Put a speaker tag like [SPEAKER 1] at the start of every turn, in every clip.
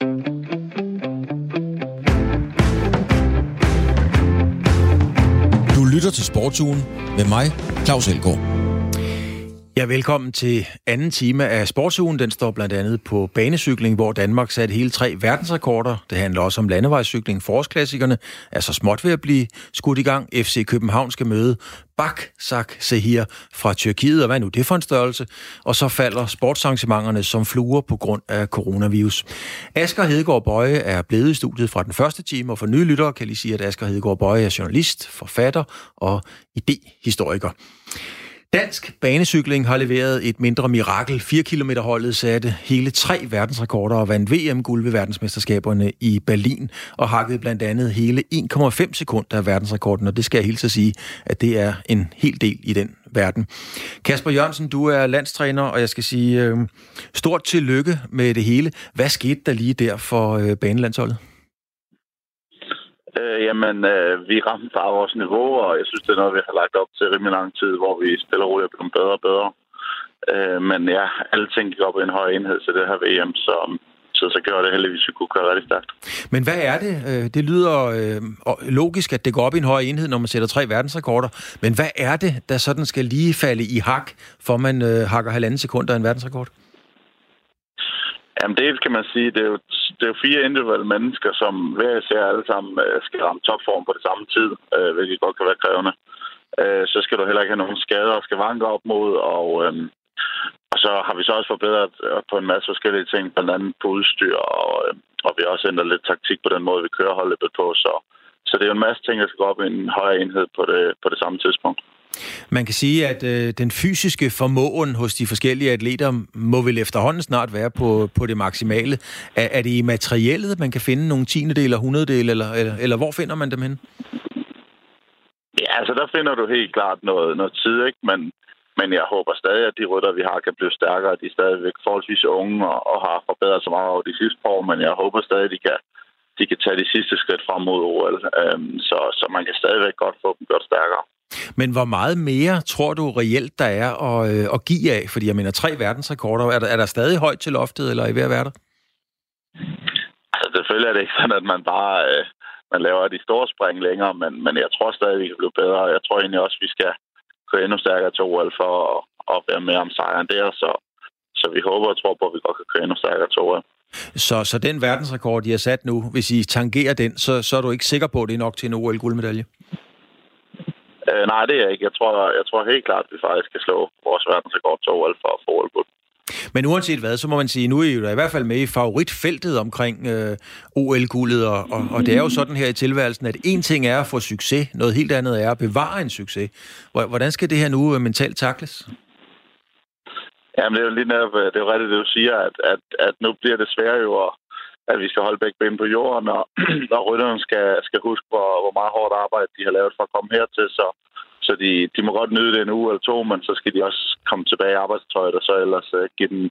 [SPEAKER 1] Du lytter til Sportsugen med mig, Claus Elgaard.
[SPEAKER 2] Ja, velkommen til anden time af Sportsugen. Den står blandt andet på banecykling, hvor Danmark satte hele tre verdensrekorder. Det handler også om landevejscykling. Forårsklassikerne er så småt ved at blive skudt i gang. FC København skal møde Baksak Sehir fra Tyrkiet, og hvad nu det for en størrelse? Og så falder sportsarrangementerne som fluer på grund af coronavirus. Asger Hedegaard Bøje er blevet i studiet fra den første time, og for nye lyttere kan lige sige, at Asger Hedegaard Bøje er journalist, forfatter og idehistoriker. Dansk banecykling har leveret et mindre mirakel. 4 km holdet satte hele tre verdensrekorder og vandt VM-guld ved verdensmesterskaberne i Berlin og hakkede blandt andet hele 1,5 sekunder af verdensrekorden, og det skal jeg hilse at sige, at det er en hel del i den verden. Kasper Jørgensen, du er landstræner, og jeg skal sige øh, stort tillykke med det hele. Hvad skete der lige der for øh, banelandsholdet?
[SPEAKER 3] Øh, jamen, øh, vi ramte bare vores niveau, og jeg synes, det er noget, vi har lagt op til rimelig lang tid, hvor vi spiller roligt og bliver bedre og bedre. Øh, men ja, alle ting gik op i en høj enhed til det her VM, så, så, så gjorde det heldigvis, at vi kunne køre rigtig stærkt.
[SPEAKER 2] Men hvad er det? Øh, det lyder øh, logisk, at det går op i en høj enhed, når man sætter tre verdensrekorder. Men hvad er det, der sådan skal lige falde i hak, for man øh, hakker halvanden sekunder af en verdensrekord?
[SPEAKER 3] Jamen, det kan man sige, det er jo, det er jo fire individuelle mennesker, som hver især alle sammen øh, skal ramme topform på det samme tid, øh, hvilket godt kan være krævende. Øh, så skal du heller ikke have nogen skader og skal vanke op mod, og, øh, og så har vi så også forbedret øh, på en masse forskellige ting, blandt andet på udstyr, og, øh, og vi har også ændret lidt taktik på den måde, vi kører holdet på, så, så det er jo en masse ting, der skal gå op i en højere enhed på det, på det samme tidspunkt.
[SPEAKER 2] Man kan sige, at øh, den fysiske formåen hos de forskellige atleter må vel efterhånden snart være på, på det maksimale. Er, er det i materiellet, man kan finde nogle tiendedel eller hundreddel, eller, eller, eller hvor finder man dem hen?
[SPEAKER 3] Ja, altså der finder du helt klart noget, noget tid, ikke? Men, men jeg håber stadig, at de rytter, vi har, kan blive stærkere. De er stadigvæk forholdsvis unge og, og har forbedret sig meget over de sidste år, men jeg håber stadig, at de kan, de kan tage de sidste skridt frem mod OL. Øhm, så, så man kan stadigvæk godt få dem gjort stærkere.
[SPEAKER 2] Men hvor meget mere tror du reelt, der er at, øh, at give af? Fordi jeg mener, tre verdensrekorder, er der, er der stadig højt til loftet, eller er I ved at være der?
[SPEAKER 3] Altså, selvfølgelig er det ikke sådan, at man bare øh, man laver de store spring længere, men, men jeg tror stadig, vi kan blive bedre. Jeg tror egentlig også, vi skal køre endnu stærkere til OL for at, at være med om sejren der, så, så vi håber og tror på, at vi godt kan køre endnu stærkere til OL.
[SPEAKER 2] Så, så den verdensrekord, I har sat nu, hvis I tangerer den, så, så er du ikke sikker på, at det er nok til en OL-guldmedalje?
[SPEAKER 3] Øh, nej, det er jeg ikke. Jeg tror, jeg tror helt klart, at vi faktisk kan slå vores verdensrekord til OL for at få OL
[SPEAKER 2] men uanset hvad, så må man sige, nu er I jo i hvert fald med i favoritfeltet omkring øh, OL-guldet, og, og, og det er jo sådan her i tilværelsen, at en ting er at få succes, noget helt andet er at bevare en succes. Hvordan skal det her nu øh, mentalt takles?
[SPEAKER 3] Jamen, det er jo lige netop, øh, det er jo rigtigt, det du siger, at, at, at nu bliver det sværere jo at, at vi skal holde begge ben på jorden, og, og rytterne skal, skal huske, hvor, hvor meget hårdt arbejde de har lavet for at komme hertil, så, så de, de må godt nyde det en uge eller to, men så skal de også komme tilbage i arbejdstøjet, og så ellers uh, give, den,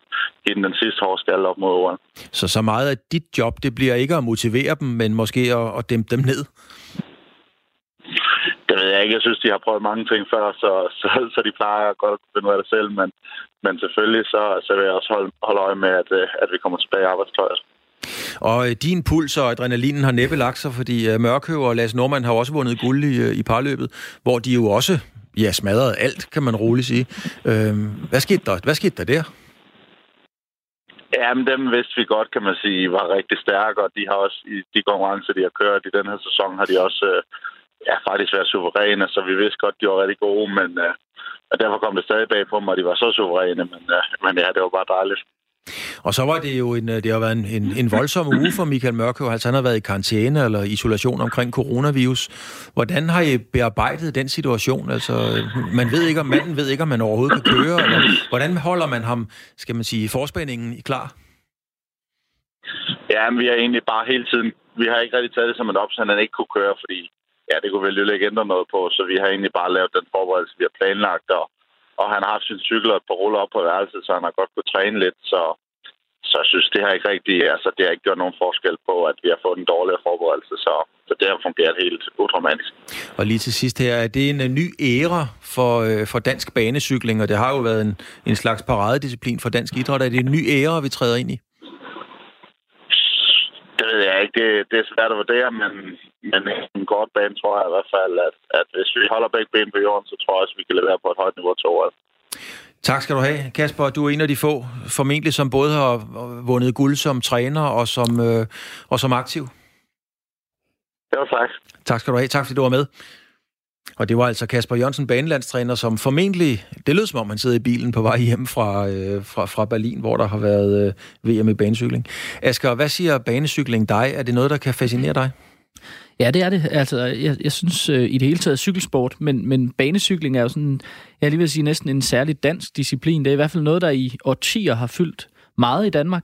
[SPEAKER 3] give den den sidste hårde op mod OL.
[SPEAKER 2] Så så meget af dit job, det bliver ikke at motivere dem, men måske at, at dæmpe dem ned?
[SPEAKER 3] Det ved jeg ikke. Jeg synes, de har prøvet mange ting før, så, så, så de plejer godt at finde ud af det selv, men, men selvfølgelig så, så vil jeg også holde, holde øje med, at, øh, at vi kommer tilbage i arbejdstøjet.
[SPEAKER 2] Og øh, din puls og adrenalinen har næppe lagt sig, fordi øh, Mørkøv og Lars Norman har også vundet guld i, øh, i parløbet, hvor de jo også ja, smadrede alt, kan man roligt sige. Øh, hvad, skete der? hvad skete der der?
[SPEAKER 3] Ja, men dem vidste vi godt, kan man sige, var rigtig stærke, og de har også i de konkurrencer, de har kørt i den her sæson, har de også øh, ja, faktisk været suveræne, så vi vidste godt, de var rigtig gode, men uh, og derfor kom det stadig bag på mig, at de var så suveræne, men, men ja, det var bare dejligt.
[SPEAKER 2] Og så var det jo en, øh, det har været en, en, en voldsom uge for Michael Mørkøv. Altså han har været i karantæne eller isolation omkring coronavirus. Hvordan har I bearbejdet den situation? Altså, man ved ikke, om manden ved ikke, om man overhovedet kan køre. Eller, hvordan holder man ham, skal man sige, forspændingen klar?
[SPEAKER 3] Ja, men vi har egentlig bare hele tiden... Vi har ikke rigtig taget det som en op, så han ikke kunne køre, fordi ja, det kunne vel ikke ændre noget på. Så vi har egentlig bare lavet den forberedelse, vi har planlagt, og og han har haft sin cykel og et par ruller op på værelset, så han har godt kunne træne lidt, så, så jeg synes, det har ikke rigtig, altså det har ikke gjort nogen forskel på, at vi har fået en dårligere forberedelse, så, så det har fungeret helt udramatisk.
[SPEAKER 2] Og lige til sidst her, er det en ny æra for, øh, for dansk banecykling, og det har jo været en, en slags paradedisciplin for dansk idræt. Er det en ny æra, vi træder ind i?
[SPEAKER 3] ikke, det, det er svært at vurdere, men, men en kort bane tror jeg i hvert fald, at, at hvis vi holder begge ben på jorden, så tror jeg også, vi kan levere på et højt niveau til året.
[SPEAKER 2] Tak skal du have, Kasper. Du er en af de få, formentlig som både har vundet guld som træner og som, øh, og som aktiv.
[SPEAKER 3] Var tak.
[SPEAKER 2] Tak skal du have. Tak fordi du var med. Og det var altså Kasper Jørgensen, banelandstræner, som formentlig, det lød som om han sidder i bilen på vej hjem fra, øh, fra, fra Berlin, hvor der har været øh, VM i banecykling. Asger, hvad siger banecykling dig? Er det noget, der kan fascinere dig?
[SPEAKER 4] Ja, det er det. Altså, jeg, jeg synes øh, i det hele taget cykelsport, men, men banecykling er jo sådan, jeg lige vil sige, næsten en særlig dansk disciplin. Det er i hvert fald noget, der i årtier har fyldt meget i Danmark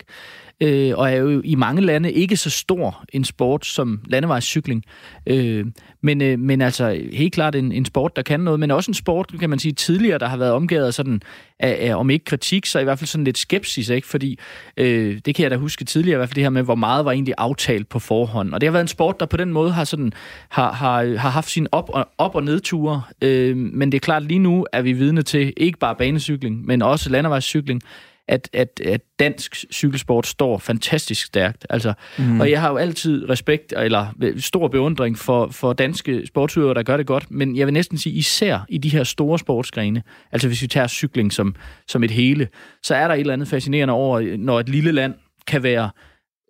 [SPEAKER 4] øh, og er jo i mange lande ikke så stor en sport som landevejscykling. Øh, men, øh, men altså helt klart en, en sport, der kan noget, men også en sport, kan man sige, tidligere, der har været omgivet sådan, af, af, om ikke kritik, så i hvert fald sådan lidt skepsis, ikke? fordi øh, det kan jeg da huske tidligere, i hvert fald det her med, hvor meget var egentlig aftalt på forhånd. Og det har været en sport, der på den måde har, sådan, har, har, har haft sin op- og, op- og nedture, øh, men det er klart, lige nu er vi vidne til ikke bare banecykling, men også landevejscykling, at, at, at dansk cykelsport står fantastisk stærkt. Altså, mm. Og jeg har jo altid respekt, eller stor beundring for, for danske sportsudøvere, der gør det godt, men jeg vil næsten sige, især i de her store sportsgrene, altså hvis vi tager cykling som, som et hele, så er der et eller andet fascinerende over, når et lille land kan være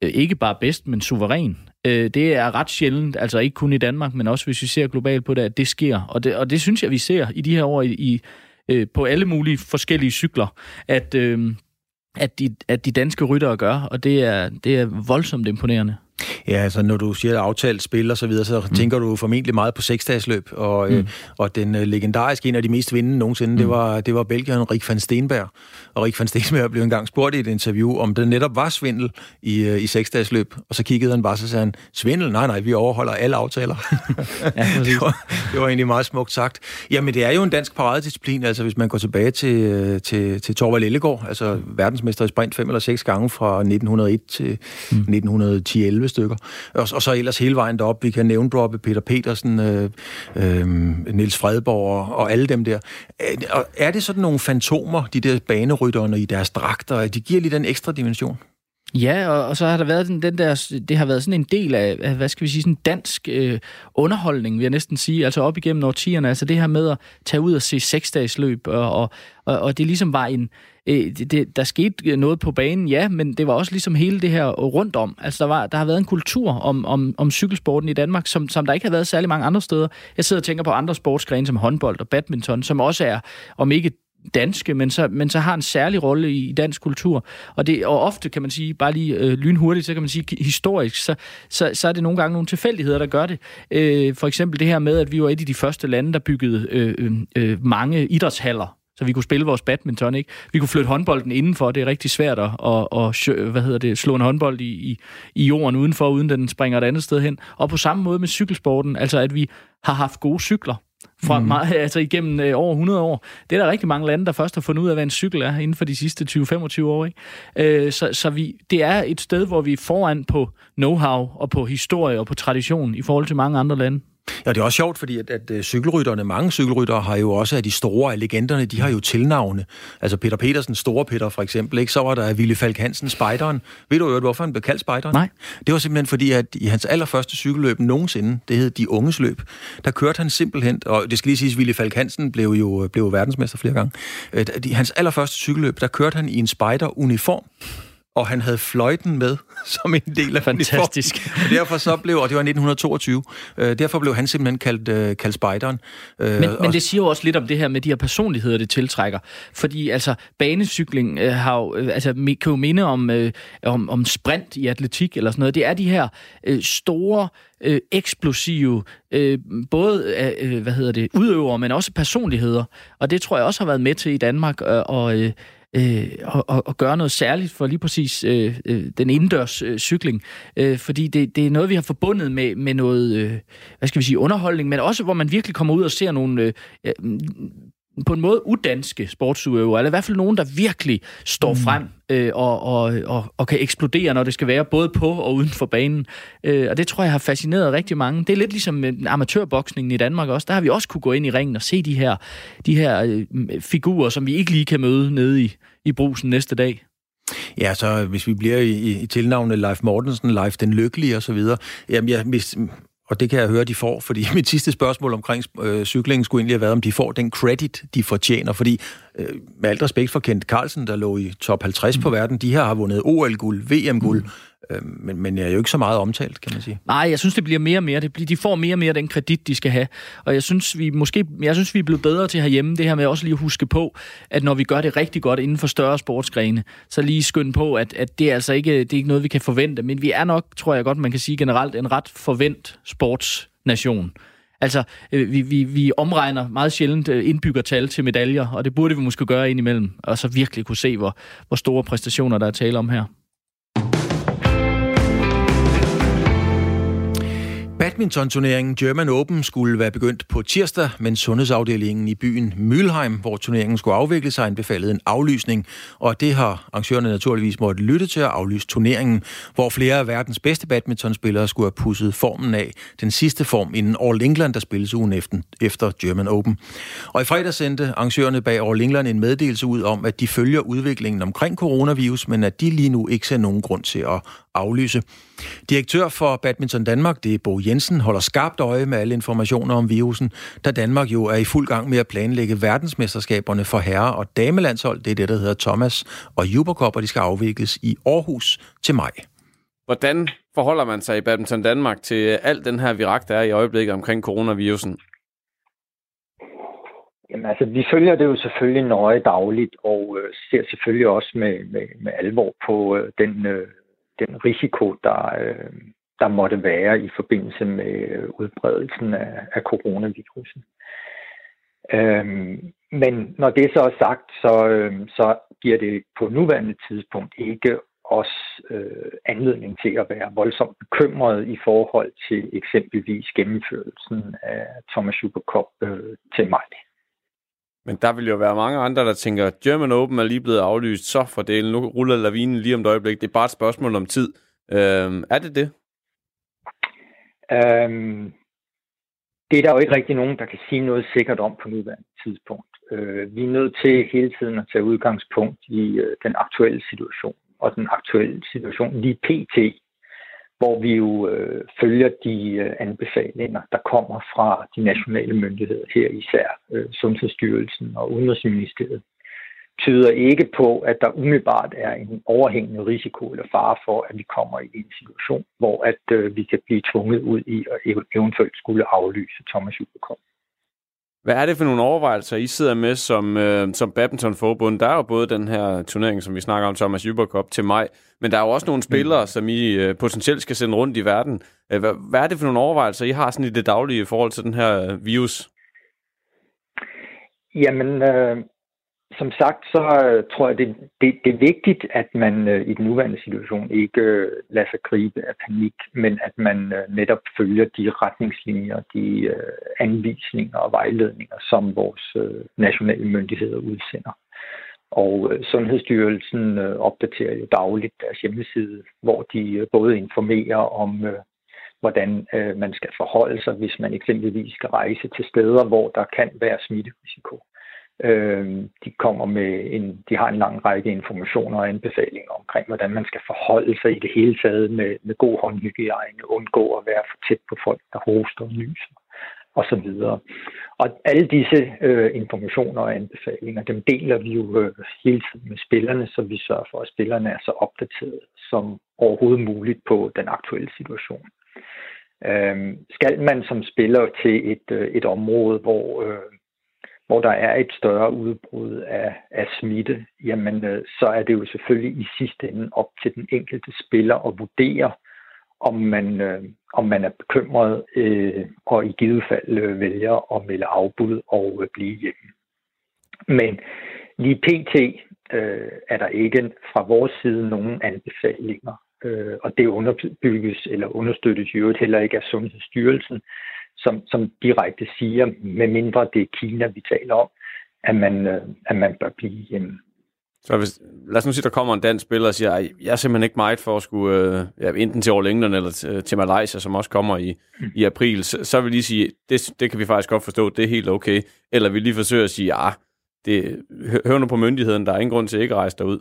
[SPEAKER 4] øh, ikke bare bedst, men suveræn. Øh, det er ret sjældent, altså ikke kun i Danmark, men også hvis vi ser globalt på det, at det sker. Og det, og det synes jeg, vi ser i de her år i, i øh, på alle mulige forskellige cykler, at, øh, at, de, at de danske ryttere gør, og det er, det er voldsomt imponerende.
[SPEAKER 2] Ja, altså når du siger aftalt spil og så videre, så mm. tænker du formentlig meget på seksdagsløb, og, mm. øh, og den øh, legendariske, en af de mest vindende nogensinde, mm. det var, det var Belgien Rik van Steenberg. Og Rik van Steenberg blev engang spurgt i et interview, om det netop var svindel i, øh, i seksdagsløb, og så kiggede han bare, så sagde han, svindel? Nej, nej, vi overholder alle aftaler. ja, det, var, det var egentlig meget smukt sagt. Jamen, det er jo en dansk paradedisciplin, altså hvis man går tilbage til, øh, til, til Torvald Ellegaard, altså verdensmester i sprint fem eller seks gange fra 1901 til mm. 11 stykker. Og, og så ellers hele vejen derop. Vi kan nævne droppe Peter Petersen, øh, øh, Niels Fredborg og, og alle dem der. Øh, er, er det sådan nogle fantomer, de der banerytterne i deres dragter, at de giver lige den ekstra dimension?
[SPEAKER 4] Ja, og, og så har der været den, den der, det har været sådan en del af, af hvad skal vi sige, sådan dansk øh, underholdning, vil jeg næsten sige, altså op igennem årtierne, altså det her med at tage ud og se seksdagsløb, og, og, og, og det ligesom var en, øh, det, det, der skete øh, noget på banen, ja, men det var også ligesom hele det her rundt om. Altså der, var, der har været en kultur om, om, om cykelsporten i Danmark, som, som der ikke har været særlig mange andre steder. Jeg sidder og tænker på andre sportsgrene som håndbold og badminton, som også er, om ikke danske, men så, men så har en særlig rolle i dansk kultur. Og, det, og ofte kan man sige, bare lige øh, lynhurtigt, så kan man sige historisk, så, så, så er det nogle gange nogle tilfældigheder, der gør det. Øh, for eksempel det her med, at vi var et af de første lande, der byggede øh, øh, øh mange idrætshaller så vi kunne spille vores badminton, ikke? Vi kunne flytte håndbolden indenfor, det er rigtig svært at, at, at hvad hedder det, slå en håndbold i, i, i jorden udenfor, uden den springer et andet sted hen. Og på samme måde med cykelsporten, altså at vi har haft gode cykler fra mm. meget, altså igennem øh, over 100 år. Det er der rigtig mange lande, der først har fundet ud af, hvad en cykel er inden for de sidste 20-25 år. Ikke? Øh, så så vi, det er et sted, hvor vi er foran på know-how og på historie og på tradition i forhold til mange andre lande.
[SPEAKER 2] Ja, det er også sjovt, fordi at, at øh, cykelrytterne, mange cykelryttere har jo også af de store af legenderne, de har jo tilnavne. Altså Peter Petersen, Store Peter for eksempel, ikke? så var der Ville Falk Hansen, Spejderen. Ved du jo, hvorfor han blev kaldt Spejderen?
[SPEAKER 4] Nej.
[SPEAKER 2] Det var simpelthen fordi, at i hans allerførste cykelløb nogensinde, det hed De Unges Løb, der kørte han simpelthen, og det skal lige siges, Ville Falk Hansen blev jo blev verdensmester flere gange. Øh, hans allerførste cykelløb, der kørte han i en spejderuniform og han havde fløjten med som en del af
[SPEAKER 4] Fantastisk.
[SPEAKER 2] Og derfor så blev, og det var 1922, øh, derfor blev han simpelthen kaldt, øh, kaldt spejderen.
[SPEAKER 4] Øh, men, men det siger jo også lidt om det her med de her personligheder, det tiltrækker. Fordi altså, banecykling øh, har jo, øh, altså, kan jo minde om, øh, om, om sprint i atletik eller sådan noget. Det er de her øh, store, øh, eksplosive, øh, både øh, hvad hedder det, udøvere, men også personligheder. Og det tror jeg også har været med til i Danmark, øh, og øh, øh, og, og, gøre noget særligt for lige præcis øh, øh, den indendørs øh, cykling. Øh, fordi det, det er noget, vi har forbundet med, med noget, øh, hvad skal vi sige, underholdning, men også hvor man virkelig kommer ud og ser nogle... Øh, øh på en måde udanske sportsudøvere, eller i hvert fald nogen, der virkelig står mm. frem øh, og, og, og, og kan eksplodere, når det skal være, både på og uden for banen. Øh, og det tror jeg har fascineret rigtig mange. Det er lidt ligesom med amatørboksningen i Danmark også. Der har vi også kunne gå ind i ringen og se de her, de her øh, figurer, som vi ikke lige kan møde nede i, i brusen næste dag.
[SPEAKER 2] Ja, så hvis vi bliver i, i tilnavnet Leif Mortensen, Leif den Lykkelige osv., jamen jeg, hvis, og det kan jeg høre, de får, fordi mit sidste spørgsmål omkring øh, cyklingen skulle egentlig have været, om de får den credit, de fortjener, fordi øh, med alt respekt for Kent Carlsen, der lå i top 50 mm. på verden, de her har vundet OL-guld, VM-guld, mm. Øhm, men, men, men er jo ikke så meget omtalt, kan man sige.
[SPEAKER 4] Nej, jeg synes, det bliver mere og mere. Det bliver, de får mere og mere den kredit, de skal have. Og jeg synes, vi måske, jeg synes, vi er blevet bedre til herhjemme, det her med også lige at huske på, at når vi gør det rigtig godt inden for større sportsgrene, så lige skynde på, at, at det er altså ikke, det er ikke noget, vi kan forvente. Men vi er nok, tror jeg godt, man kan sige generelt, en ret forvent sportsnation. Altså, øh, vi, vi, vi omregner meget sjældent øh, indbyggertal til medaljer, og det burde vi måske gøre indimellem, og så virkelig kunne se, hvor, hvor store præstationer der er tale om her.
[SPEAKER 2] Badmintonturneringen German Open skulle være begyndt på tirsdag, men sundhedsafdelingen i byen Mülheim, hvor turneringen skulle afvikle sig, anbefalede en aflysning, og det har arrangørerne naturligvis måtte lytte til at aflyse turneringen, hvor flere af verdens bedste badmintonspillere skulle have pusset formen af den sidste form inden All England, der spilles ugen efter, efter German Open. Og i fredag sendte arrangørerne bag All England en meddelelse ud om, at de følger udviklingen omkring coronavirus, men at de lige nu ikke ser nogen grund til at aflyse. Direktør for Badminton Danmark, det er Bo Jensen, holder skarpt øje med alle informationer om virusen, da Danmark jo er i fuld gang med at planlægge verdensmesterskaberne for herre- og damelandshold. Det er det, der hedder Thomas og Juberkop, og de skal afvikles i Aarhus til maj.
[SPEAKER 5] Hvordan forholder man sig i Badminton Danmark til alt den her virak, der er i øjeblikket omkring coronavirusen?
[SPEAKER 6] Jamen altså, vi følger det jo selvfølgelig nøje dagligt, og øh, ser selvfølgelig også med, med, med alvor på øh, den øh, den risiko, der, øh, der måtte være i forbindelse med udbredelsen af, af coronavirusen. Øhm, men når det så er sagt, så, øh, så giver det på nuværende tidspunkt ikke os øh, anledning til at være voldsomt bekymret i forhold til eksempelvis gennemførelsen af Thomas Supercop øh, til maj.
[SPEAKER 5] Men der vil jo være mange andre, der tænker, German Open er lige blevet aflyst, så for delen, nu ruller lavinen lige om et øjeblik. Det er bare et spørgsmål om tid. Øhm, er det det?
[SPEAKER 6] Øhm, det er der jo ikke rigtig nogen, der kan sige noget sikkert om på nuværende tidspunkt. Øh, vi er nødt til hele tiden at tage udgangspunkt i øh, den aktuelle situation. Og den aktuelle situation lige pt hvor vi jo øh, følger de øh, anbefalinger, der kommer fra de nationale myndigheder, her især øh, Sundhedsstyrelsen og Udenrigsministeriet, tyder ikke på, at der umiddelbart er en overhængende risiko eller fare for, at vi kommer i en situation, hvor at øh, vi kan blive tvunget ud i at eventuelt skulle aflyse Thomas Jubekom.
[SPEAKER 5] Hvad er det for nogle overvejelser, I sidder med som, øh, som badmintonforbund? Der er jo både den her turnering, som vi snakker om, Thomas Jyber Cup til maj, men der er jo også nogle spillere, mm. som I øh, potentielt skal sende rundt i verden. Øh, hvad, hvad er det for nogle overvejelser, I har sådan i det daglige i forhold til den her øh, virus?
[SPEAKER 6] Jamen, øh, som sagt, så øh, tror jeg, det, det, det er vigtigt, at man øh, i den nuværende situation ikke øh, lader sig gribe af panik, men at man øh, netop følger de retningslinjer, de øh, anvisninger og vejledninger, som vores øh, nationale myndigheder udsender. Og øh, Sundhedsstyrelsen øh, opdaterer jo dagligt deres hjemmeside, hvor de øh, både informerer om, øh, hvordan øh, man skal forholde sig, hvis man eksempelvis skal rejse til steder, hvor der kan være smitterisiko. Øh, de kommer med en, de har en lang række informationer og anbefalinger omkring, hvordan man skal forholde sig i det hele taget med, med god håndhygiejne, undgå at være for tæt på folk, der hoster og nyser og så videre. Og alle disse øh, informationer og anbefalinger, dem deler vi jo øh, hele tiden med spillerne, så vi sørger for, at spillerne er så opdateret som overhovedet muligt på den aktuelle situation. Øh, skal man som spiller til et, øh, et område, hvor øh, hvor der er et større udbrud af, af smitte, jamen øh, så er det jo selvfølgelig i sidste ende op til den enkelte spiller at vurdere, om man, øh, om man er bekymret øh, og i givet fald øh, vælger at melde afbud og øh, blive hjemme. Men lige pt. Øh, er der ikke fra vores side nogen anbefalinger, øh, og det underbygges eller understøttes jo heller ikke af Sundhedsstyrelsen, som, som direkte siger, med mindre det er Kina, vi taler om, at man, øh, at man bør blive hjemme.
[SPEAKER 5] Så hvis, lad os nu sige, der kommer en dansk spiller og siger, at jeg er simpelthen ikke meget for at skulle øh, ja, enten til All England eller til, til Malaysia, som også kommer i, mm. i april, så, så vil lige sige, det, det kan vi faktisk godt forstå, det er helt okay. Eller vi lige forsøger at sige, ja, ah, det, hør nu på myndigheden, der er ingen grund til at ikke rejse derud.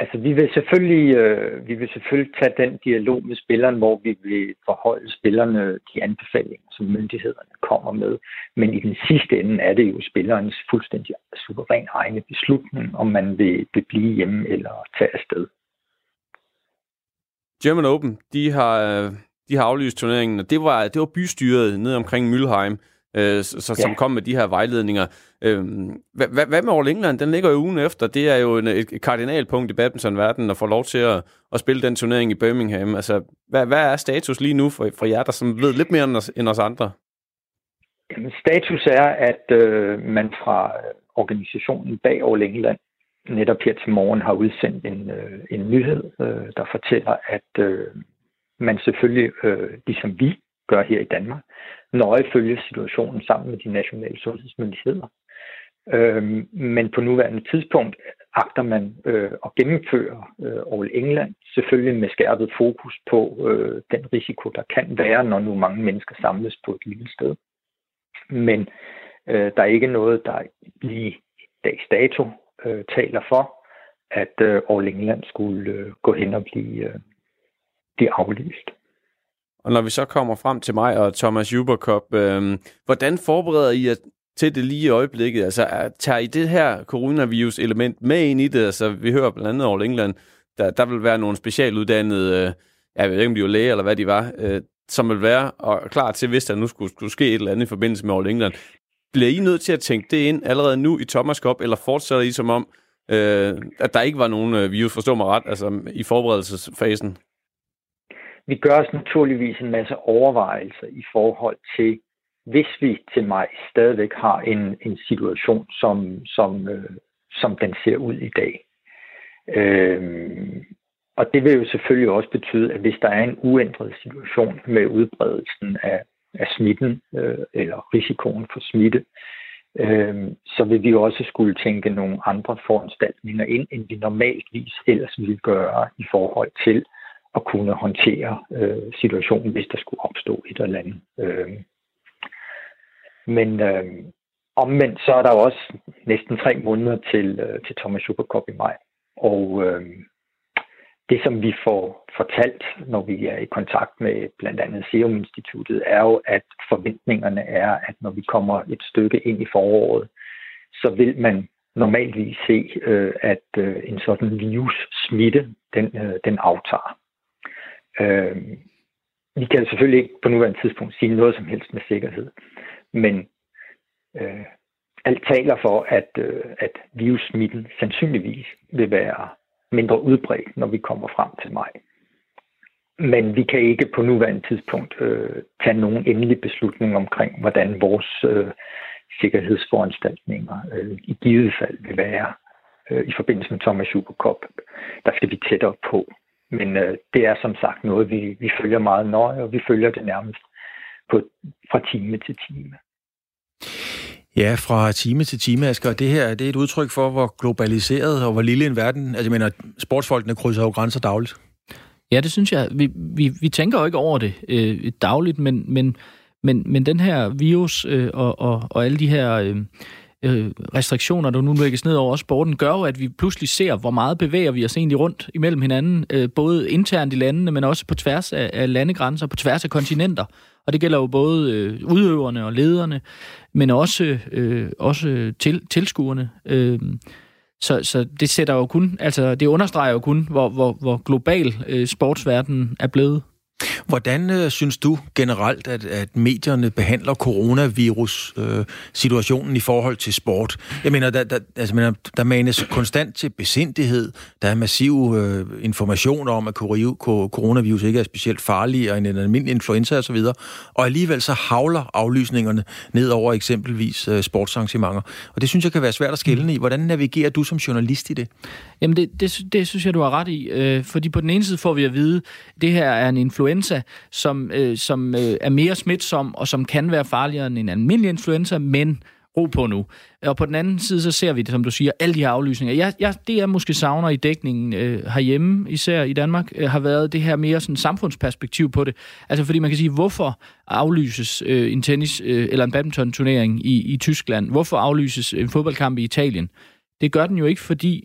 [SPEAKER 6] Altså, vi vil selvfølgelig, øh, vi vil selvfølgelig tage den dialog med spilleren, hvor vi vil forholde spillerne de anbefalinger, som myndighederne kommer med. Men i den sidste ende er det jo spillerens fuldstændig suveræn egne beslutning, om man vil, vil blive hjemme eller tage afsted.
[SPEAKER 5] German Open, de har, øh, de har aflyst turneringen, og det var, det var bystyret ned omkring Mülheim, øh, så, som ja. kom med de her vejledninger. Øh, hvad, hvad, hvad med All England? Den ligger jo ugen efter. Det er jo en, et kardinalpunkt i badmintonverdenen at få lov til at, at spille den turnering i Birmingham. Altså, hvad, hvad er status lige nu for, for jer, der som ved lidt mere end os, end os andre?
[SPEAKER 6] Jamen, status er, at øh, man fra organisationen bag All England netop her til morgen har udsendt en, øh, en nyhed, øh, der fortæller, at øh, man selvfølgelig, øh, ligesom vi gør her i Danmark, nøje følge situationen sammen med de nationale sundhedsmyndigheder. Øh, men på nuværende tidspunkt agter man øh, at gennemføre øh, All England, selvfølgelig med skærpet fokus på øh, den risiko, der kan være, når nu mange mennesker samles på et lille sted. Men øh, der er ikke noget, der lige dags dato øh, taler for, at øh, All England skulle øh, gå hen og blive, øh, blive aflyst.
[SPEAKER 5] Og når vi så kommer frem til mig og Thomas Juberkop, Cup, øh, hvordan forbereder I jer til det lige i øjeblikket? Altså, tager I det her coronavirus-element med ind i det? Altså, vi hører blandt andet over England, der, der vil være nogle specialuddannede, øh, jeg ved ikke, om de var læge eller hvad de var, øh, som vil være og klar til, hvis der nu skulle, skulle ske et eller andet i forbindelse med All England. Bliver I nødt til at tænke det ind allerede nu i Thomas Cup, eller fortsætter I som om, øh, at der ikke var nogen øh, virus, forstår mig ret, altså i forberedelsesfasen?
[SPEAKER 6] Vi gør os naturligvis en masse overvejelser i forhold til, hvis vi til maj stadigvæk har en, en situation, som, som, øh, som den ser ud i dag. Øh, og det vil jo selvfølgelig også betyde, at hvis der er en uændret situation med udbredelsen af, af smitten øh, eller risikoen for smitte, øh, så vil vi også skulle tænke nogle andre foranstaltninger ind, end vi normaltvis ellers ville gøre i forhold til at kunne håndtere øh, situationen, hvis der skulle opstå et eller andet. Øh. Men øh, omvendt så er der også næsten tre måneder til, øh, til Thomas Supercup i maj. Og øh, det, som vi får fortalt, når vi er i kontakt med blandt andet Serum Instituttet, er jo, at forventningerne er, at når vi kommer et stykke ind i foråret, så vil man normalvis se, øh, at øh, en sådan virus smitte, den, øh, den aftager. Øh, vi kan selvfølgelig ikke på nuværende tidspunkt sige noget som helst med sikkerhed, men øh, alt taler for, at, øh, at virussmitten sandsynligvis vil være mindre udbredt, når vi kommer frem til maj. Men vi kan ikke på nuværende tidspunkt øh, tage nogen endelig beslutning omkring, hvordan vores øh, sikkerhedsforanstaltninger øh, i givet fald vil være øh, i forbindelse med Thomas Supercup. Der skal vi tættere på. Men øh, det er som sagt noget, vi, vi følger meget nøje, og vi følger det nærmest på, fra time til time.
[SPEAKER 2] Ja, fra time til time, Asger. Det her det er et udtryk for, hvor globaliseret og hvor lille en verden... Altså, jeg mener, sportsfolkene krydser jo grænser dagligt.
[SPEAKER 4] Ja, det synes jeg. Vi, vi, vi tænker jo ikke over det øh, dagligt, men, men, men, men den her virus øh, og, og, og alle de her... Øh, øh, restriktioner, der nu lægges ned over sporten, gør jo, at vi pludselig ser, hvor meget bevæger vi os egentlig rundt imellem hinanden, øh, både internt i landene, men også på tværs af, af landegrænser, på tværs af kontinenter. Og det gælder jo både øh, udøverne og lederne, men også, øh, også til, tilskuerne. Øh, så, så det sætter jo kun, altså det understreger jo kun, hvor, hvor, hvor global øh, sportsverdenen er blevet.
[SPEAKER 2] Hvordan øh, synes du generelt, at, at medierne behandler coronavirus-situationen øh, i forhold til sport? Jeg mener, der, der, altså, mener, der manes konstant til besindighed. Der er massiv øh, information om, at coronavirus ikke er specielt farligere end en almindelig influenza osv. Og alligevel så havler aflysningerne ned over eksempelvis øh, sportsarrangementer. Og det synes jeg kan være svært at skille i. Hvordan navigerer du som journalist i det?
[SPEAKER 4] Jamen, det, det, det synes jeg, du har ret i. Øh, fordi på den ene side får vi at vide, at det her er en influenza, som, øh, som øh, er mere smitsom, og som kan være farligere end en almindelig influenza, men ro på nu. Og på den anden side, så ser vi det, som du siger, alle de her aflysninger. Jeg, jeg, det, jeg måske savner i dækningen øh, herhjemme, især i Danmark, øh, har været det her mere sådan samfundsperspektiv på det. Altså fordi man kan sige, hvorfor aflyses øh, en tennis- øh, eller en badminton-turnering i, i Tyskland? Hvorfor aflyses øh, en fodboldkamp i Italien? Det gør den jo ikke, fordi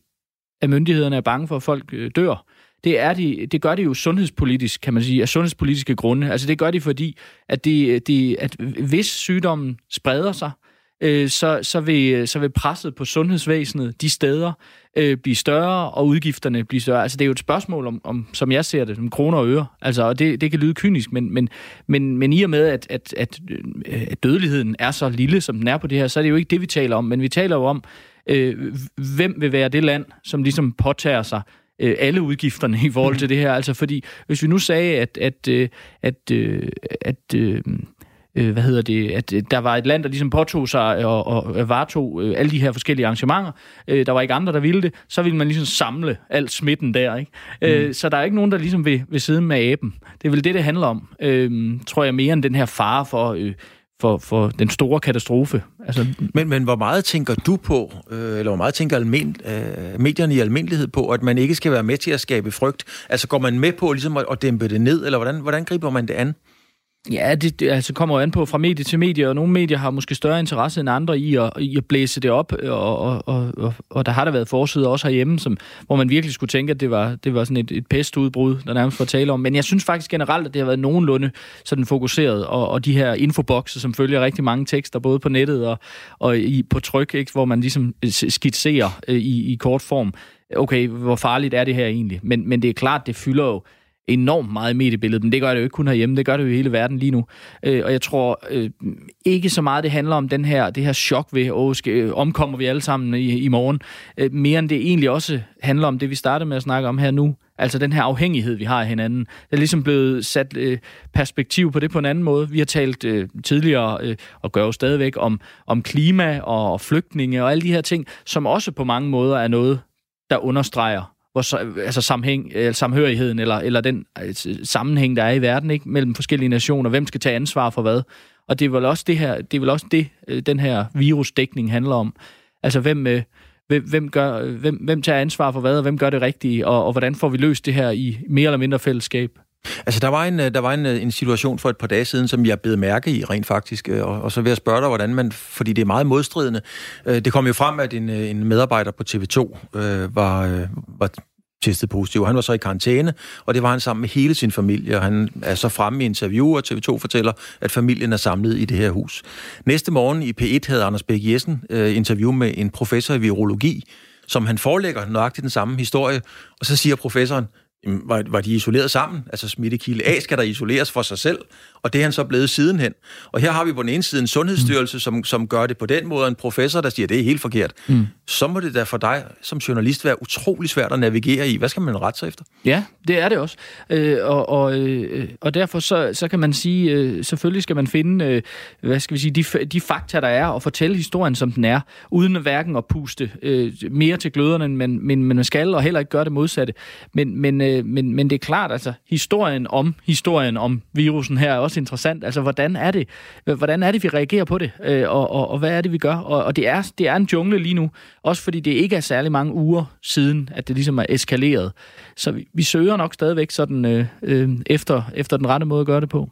[SPEAKER 4] at myndighederne er bange for, at folk øh, dør, det, er de, det gør de jo sundhedspolitisk, kan man sige, af sundhedspolitiske grunde. Altså det gør de, fordi at, de, de, at hvis sygdommen spreder sig, øh, så, så, vil, så vil presset på sundhedsvæsenet de steder øh, blive større, og udgifterne blive større. Altså det er jo et spørgsmål om, om som jeg ser det, om kroner og øre. Altså, og det, det kan lyde kynisk, men, men, men, men i og med, at, at, at, øh, at dødeligheden er så lille, som den er på det her, så er det jo ikke det, vi taler om. Men vi taler jo om, øh, hvem vil være det land, som ligesom påtager sig øh, alle udgifterne i forhold til det her. Altså fordi, hvis vi nu sagde, at, at, øh, at, øh, at, øh, øh, hvad hedder det, at der var et land, der ligesom påtog sig og, og varetog øh, alle de her forskellige arrangementer. Øh, der var ikke andre, der ville det. Så ville man ligesom samle alt smitten der, ikke? Mm. Øh, så der er ikke nogen, der ligesom vil, vil sidde med aben. Det er vel det, det handler om, øh, tror jeg, mere end den her fare for... Øh, for, for den store katastrofe.
[SPEAKER 2] Altså... Men, men hvor meget tænker du på, øh, eller hvor meget tænker almen, øh, medierne i almindelighed på, at man ikke skal være med til at skabe frygt? Altså går man med på ligesom at, at dæmpe det ned, eller hvordan, hvordan griber man det an?
[SPEAKER 4] Ja, det, det altså kommer jo an på fra medie til medie, og nogle medier har måske større interesse end andre i at, i at blæse det op, og, og, og, og der har der været forsider også herhjemme, som, hvor man virkelig skulle tænke, at det var, det var sådan et, et pestudbrud, der nærmest var tale om. Men jeg synes faktisk generelt, at det har været nogenlunde sådan fokuseret, og, og de her infobokse, som følger rigtig mange tekster, både på nettet og, og i, på tryk, ikke, hvor man ligesom skitserer øh, i, i kort form, okay, hvor farligt er det her egentlig? Men, men det er klart, det fylder jo enormt meget i mediebilledet, men det gør det jo ikke kun herhjemme, det gør det jo i hele verden lige nu. Øh, og jeg tror øh, ikke så meget, det handler om den her, det her chok ved, åh, skal, øh, omkommer vi alle sammen i, i morgen. Øh, mere end det egentlig også handler om det, vi startede med at snakke om her nu, altså den her afhængighed, vi har af hinanden. Det er ligesom blevet sat øh, perspektiv på det på en anden måde. Vi har talt øh, tidligere, øh, og gør jo stadigvæk, om, om klima og flygtninge og alle de her ting, som også på mange måder er noget, der understreger hvor, altså sammenhæng, eller øh, samhørigheden, eller, eller den altså, sammenhæng, der er i verden, ikke, mellem forskellige nationer, hvem skal tage ansvar for hvad. Og det er vel også det her, det er vel også det, øh, den her virusdækning handler om. Altså, hvem, hvem, hvem, gør, hvem, hvem tager ansvar for hvad, og hvem gør det rigtige, og, og hvordan får vi løst det her i mere eller mindre fællesskab?
[SPEAKER 2] Altså, der var, en, øh, der var en, øh, en situation for et par dage siden, som jeg blev mærke i rent faktisk, øh, og, og så vil jeg spørge dig, hvordan man, fordi det er meget modstridende. Det kom jo frem, at en, en medarbejder på TV2 øh, var, var testet positiv. Han var så i karantæne, og det var han sammen med hele sin familie, og han er så fremme i interview, og TV2 fortæller, at familien er samlet i det her hus. Næste morgen i P1 havde Anders Bæk Jessen øh, interview med en professor i virologi, som han forelægger nøjagtigt den samme historie, og så siger professoren, var, var de isoleret sammen? Altså smittekilde A skal der isoleres for sig selv, og det er han så blevet sidenhen. Og her har vi på den ene side en sundhedsstyrelse, mm. som, som gør det på den måde, en professor, der siger, at det er helt forkert. Mm. Så må det da for dig som journalist være utrolig svært at navigere i. Hvad skal man rette sig efter?
[SPEAKER 4] Ja, det er det også. Øh, og, og, øh, og derfor så, så kan man sige, øh, selvfølgelig skal man finde, øh, hvad skal vi sige, de, de fakta, der er, og fortælle historien, som den er, uden hverken at puste øh, mere til gløderne, men, men, men man skal, og heller ikke gøre det modsatte. Men, men, øh, Øh, men, men det er klart, altså, historien om historien om virusen her er også også interessant. Altså, hvordan er det, hvordan er det vi reagerer på det, øh, og, og, og hvad er det, vi gør? Og, og det, er, det er en jungle lige nu, også fordi det ikke er særlig mange uger siden, at det ligesom er eskaleret. Så vi, vi søger nok stadigvæk sådan øh, øh, efter, efter den rette måde at gøre det på.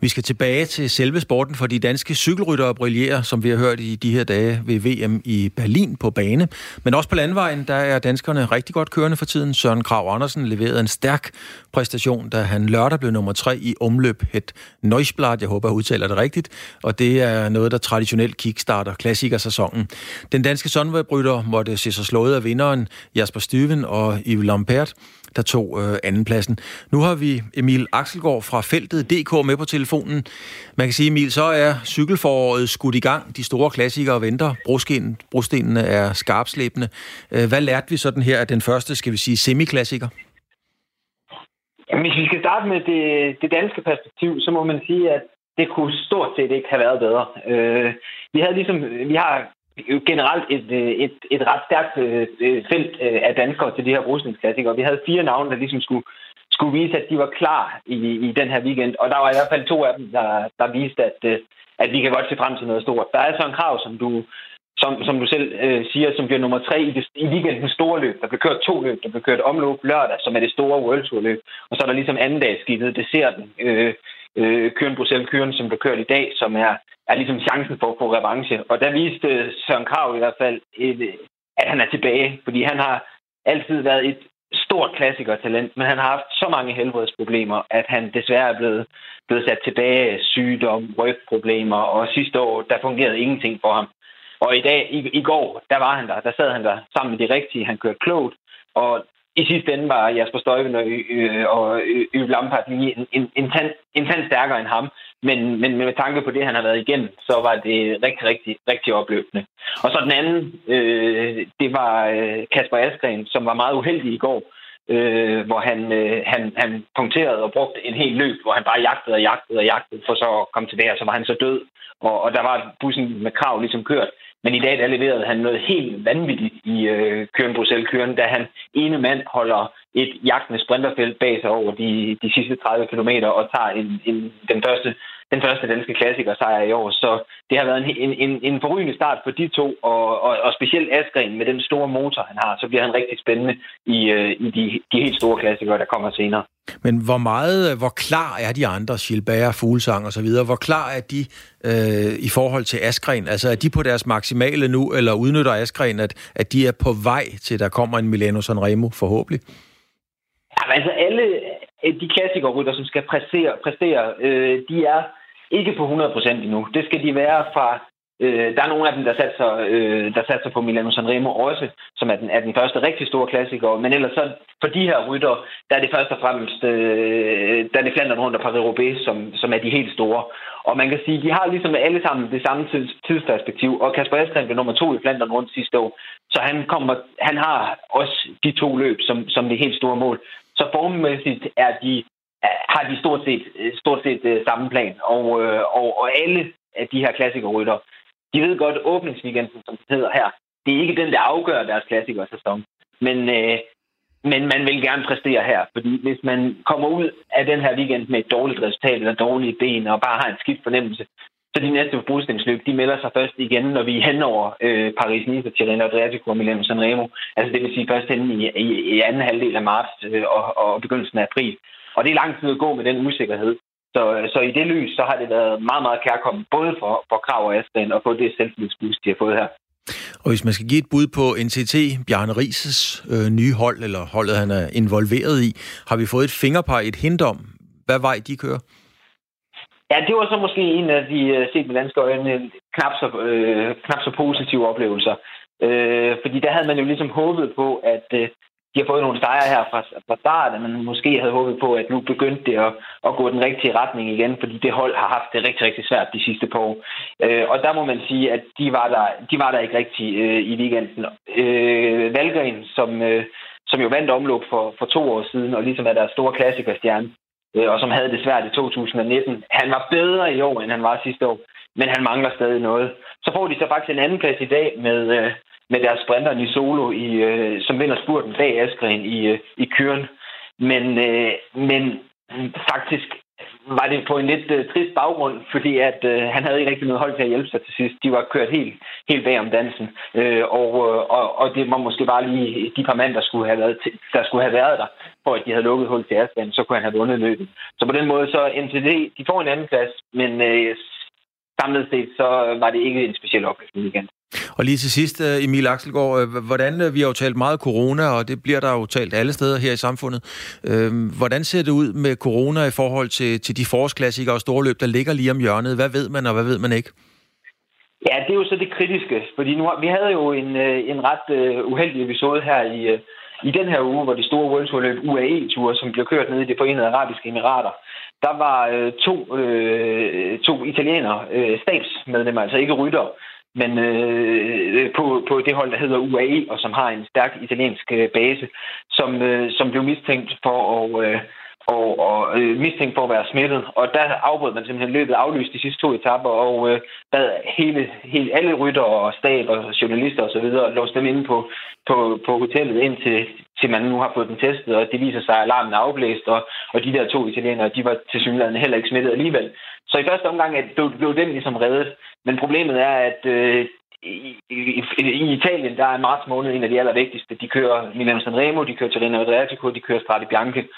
[SPEAKER 2] Vi skal tilbage til selve sporten, for de danske cykelryttere brillerer, som vi har hørt i de her dage ved VM i Berlin på bane. Men også på landvejen, der er danskerne rigtig godt kørende for tiden. Søren Krav Andersen leverede en stærk præstation, da han lørdag blev nummer tre i omløb het Neusblad. Jeg håber, jeg udtaler det rigtigt. Og det er noget, der traditionelt kickstarter klassikersæsonen. Den danske sondvejbrytter måtte se sig slået af vinderen Jasper Styven og Yves Lampert der tog øh, andenpladsen. Nu har vi Emil Axelgaard fra feltet DK med på telefonen. Man kan sige, Emil, så er cykelforåret skudt i gang. De store klassikere venter. Brosten, brostenene er skarpslæbende. Øh, hvad lærte vi sådan her af den første, skal vi sige, semiklassiker?
[SPEAKER 7] Jamen, hvis vi skal starte med det, det danske perspektiv, så må man sige, at det kunne stort set ikke have været bedre. Øh, vi havde ligesom, vi har generelt et, øh, et, et ret stærkt øh, øh, felt af danskere til de her brusningsklassikere. Vi havde fire navne, der ligesom skulle, skulle vise, at de var klar i, i den her weekend. Og der var i hvert fald to af dem, der, der viste, at, at vi kan godt se frem til noget stort. Der er så en krav, som du, som, som du selv øh, siger, som bliver nummer tre i, det, i weekendens store løb. Der blev kørt to løb. Der blev kørt omløb lørdag, som er det store World Tour løb. Og så er der ligesom anden dagsskibet, det ser den. Øh, øh, Køren Bruxelles Køren, som blev kørt i dag, som er, er ligesom chancen for at få revanche. Og der viste Søren Krav i hvert fald, et, at han er tilbage, fordi han har altid været et stort klassikertalent, men han har haft så mange helbredsproblemer, at han desværre er blevet, blevet sat tilbage sygdom, rygproblemer, og sidste år, der fungerede ingenting for ham. Og i dag, i, i går, der var han der. Der sad han der sammen med de rigtige. Han kørte klogt. Og i sidste ende var Jasper Støjven og, øh, og øh, Yves Lampard lige en, en, en, tand, en tand stærkere end ham. Men, men med tanke på det, han har været igennem, så var det rigtig, rigtig, rigtig opløftende. Og så den anden, øh, det var øh, Kasper Askren, som var meget uheldig i går, øh, hvor han, øh, han, han punkterede og brugte en hel løb, hvor han bare jagtede og jagtede og jagtede, for så at komme tilbage, og så var han så død. Og, og der var bussen med krav ligesom kørt. Men i dag der leverede han noget helt vanvittigt i øh, Køren Bruxelles Køren, da han ene mand holder et jagtende sprinterfelt bag sig over de, de sidste 30 km og tager en, en, den første den første danske klassiker sejr i år. Så det har været en, en, en forrygende start for de to, og, og, og specielt Askren med den store motor, han har, så bliver han rigtig spændende i, øh, i de, de helt store klassikere, der kommer senere.
[SPEAKER 2] Men hvor meget, hvor klar er de andre, Gilbert, Fuglsang og så videre, hvor klar er de øh, i forhold til Askren? Altså er de på deres maksimale nu, eller udnytter Askren, at, at de er på vej til, der kommer en Milano Sanremo forhåbentlig?
[SPEAKER 7] Jamen, altså alle de klassikerrytter, som skal præstere, præstere øh, de er ikke på 100% endnu. Det skal de være fra... Øh, der er nogle af dem, der satser, øh, der satser på Milano Sanremo også, som er den, er den første rigtig store klassiker. Men ellers så for de her rytter, der er det først og fremmest, øh, der er det Flandern rundt og Paris-Roubaix, som, som er de helt store. Og man kan sige, de har ligesom alle sammen det samme tids, tidsperspektiv. Og Kasper Estrid blev nummer to i Flandern rundt sidste år. Så han, kommer, han har også de to løb som, som det helt store mål. Så formmæssigt er de har de stort set, øh, stort set øh, samme plan. Og, øh, og, og alle af de her klassikerrytter, de ved godt, at åbningsweekenden, som det hedder her, det er ikke den, der afgør deres klassikersæson. Men, men man vil gerne præstere her, fordi hvis man kommer ud af den her weekend med et dårligt resultat eller dårlige ben og bare har en skidt fornemmelse, så de næste forbrugsløb, de melder sig først igen, når vi er hen over øh, Paris-Nice, Tirreno Adriatico og Milano Sanremo. Altså det vil sige først hen i, i, i anden halvdel af marts øh, og, og begyndelsen af april. Og det er lang tid at gå med den usikkerhed. Så, så i det lys, så har det været meget, meget kærkommet, både for, for Krav og Aston, og få det selvtillidsboost, de har fået her.
[SPEAKER 2] Og hvis man skal give et bud på NTT, Bjarne Rises øh, nye hold, eller holdet, han er involveret i, har vi fået et fingerpar, et hint om, hvad vej de kører?
[SPEAKER 7] Ja, det var så måske en af de, øh, set med danske øjne, knap så, øh, knap så positive oplevelser. Øh, fordi der havde man jo ligesom håbet på, at øh, de har fået nogle sejre her fra, fra start, men måske havde håbet på, at nu begyndte det at, at gå den rigtige retning igen, fordi det hold har haft det rigtig, rigtig svært de sidste par år. Øh, og der må man sige, at de var der, de var der ikke rigtig øh, i weekenden. Øh, Valgren, som, øh, som jo vandt omløb for, for to år siden, og ligesom er der store klassikerstjerne, øh, og som havde det svært i 2019. Han var bedre i år, end han var sidste år, men han mangler stadig noget. Så får de så faktisk en anden plads i dag med, øh, med deres sprinter i solo, i, øh, som vinder spurten bag Askren i, øh, i køren. Men, øh, men faktisk var det på en lidt øh, trist baggrund, fordi at øh, han havde ikke rigtig noget hold til at hjælpe sig til sidst. De var kørt helt, helt bag om dansen, øh, og, øh, og, og det var måske bare lige de par mand, der skulle have været, til, der skulle have været der, for at de havde lukket hul til Aspen, så kunne han have vundet løbet. Så på den måde, så NTD, de får en anden plads, men øh, samlet set, så var det ikke en speciel oplevelse igen.
[SPEAKER 2] Og lige til sidst, øh, Emil Axelgaard, øh, hvordan, øh, vi har jo talt meget corona, og det bliver der jo talt alle steder her i samfundet. Hvordan ser det ud med corona i forhold til, til de forårsklassikere og storløb, der ligger lige om hjørnet? Hvad ved man, og hvad ved man ikke?
[SPEAKER 7] Ja, det er jo så det kritiske, fordi nu, vi havde jo en, en ret uheldig episode her i, i den her uge, hvor de store World Tour løb UAE-ture, som blev kørt ned i de forenede arabiske emirater. Der var øh, to, øh, to italienere, øh, stabsmedlemmer, altså ikke rytter, men øh, på, på det hold, der hedder UAE, og som har en stærk italiensk øh, base, som, øh, som blev mistænkt for at, øh, og, og øh, mistænkt for at være smittet. Og der afbrød man simpelthen løbet aflyst de sidste to etapper, og øh, bad hele, hele, alle rytter og stab og journalister osv. låse dem inde på, på, på hotellet, indtil til man nu har fået den testet, og det viser sig, at alarmen er afblæst, og, og de der to italienere, de var til synligheden heller ikke smittet alligevel. Så i første omgang blev, blev den ligesom reddet. Men problemet er, at øh, i, i, i Italien, der er marts måned en af de allervigtigste. De kører Milano Sanremo, de kører Torino Adriatico, de kører Strade Bianche.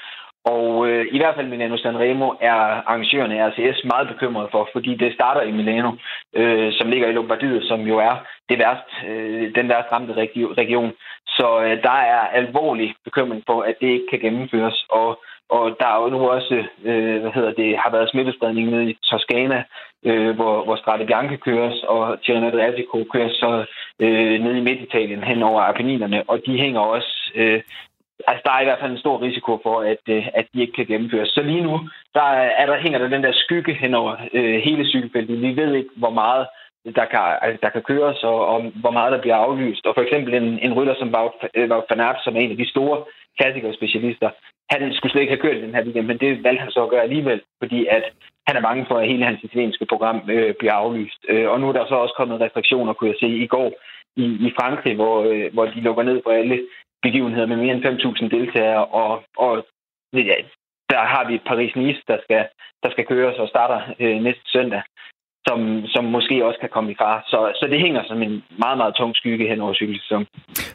[SPEAKER 7] Og øh, i hvert fald Milano Sanremo er arrangørerne af RCS meget bekymrede for, fordi det starter i Milano, øh, som ligger i Lombardiet, som jo er det værst, øh, den værst ramte region. Så øh, der er alvorlig bekymring for, at det ikke kan gennemføres. Og, og der er jo nu også, øh, hvad hedder det, har været smittespredning nede i Toskana, øh, hvor, hvor Strade Bianche køres, og Tirreno Adriatico køres så øh, nede i Midtitalien hen over Apenninerne, og de hænger også øh, Altså, der er i hvert fald en stor risiko for, at, øh, at de ikke kan gennemføres. Så lige nu, der, er der hænger der den der skygge hen over øh, hele cykelfeltet. Vi ved ikke, hvor meget der kan, altså, der kan køres, og, og hvor meget der bliver aflyst. Og for eksempel en, en rytter som Wout øh, van Aert, som er en af de store klassikerspecialister, han skulle slet ikke have kørt den her weekend, men det valgte han så at gøre alligevel, fordi at han er bange for, at hele hans italienske program øh, bliver aflyst. Øh, og nu er der så også kommet restriktioner, kunne jeg se i går, i, i Frankrig, hvor, øh, hvor de lukker ned for alle begivenheder med mere end 5.000 deltagere, og, og ja, der har vi Paris-Nice, der skal, der skal køres og starter øh, næste søndag, som, som måske også kan komme i far. Så, så det hænger som en meget, meget tung skygge hen over cykelsæsonen.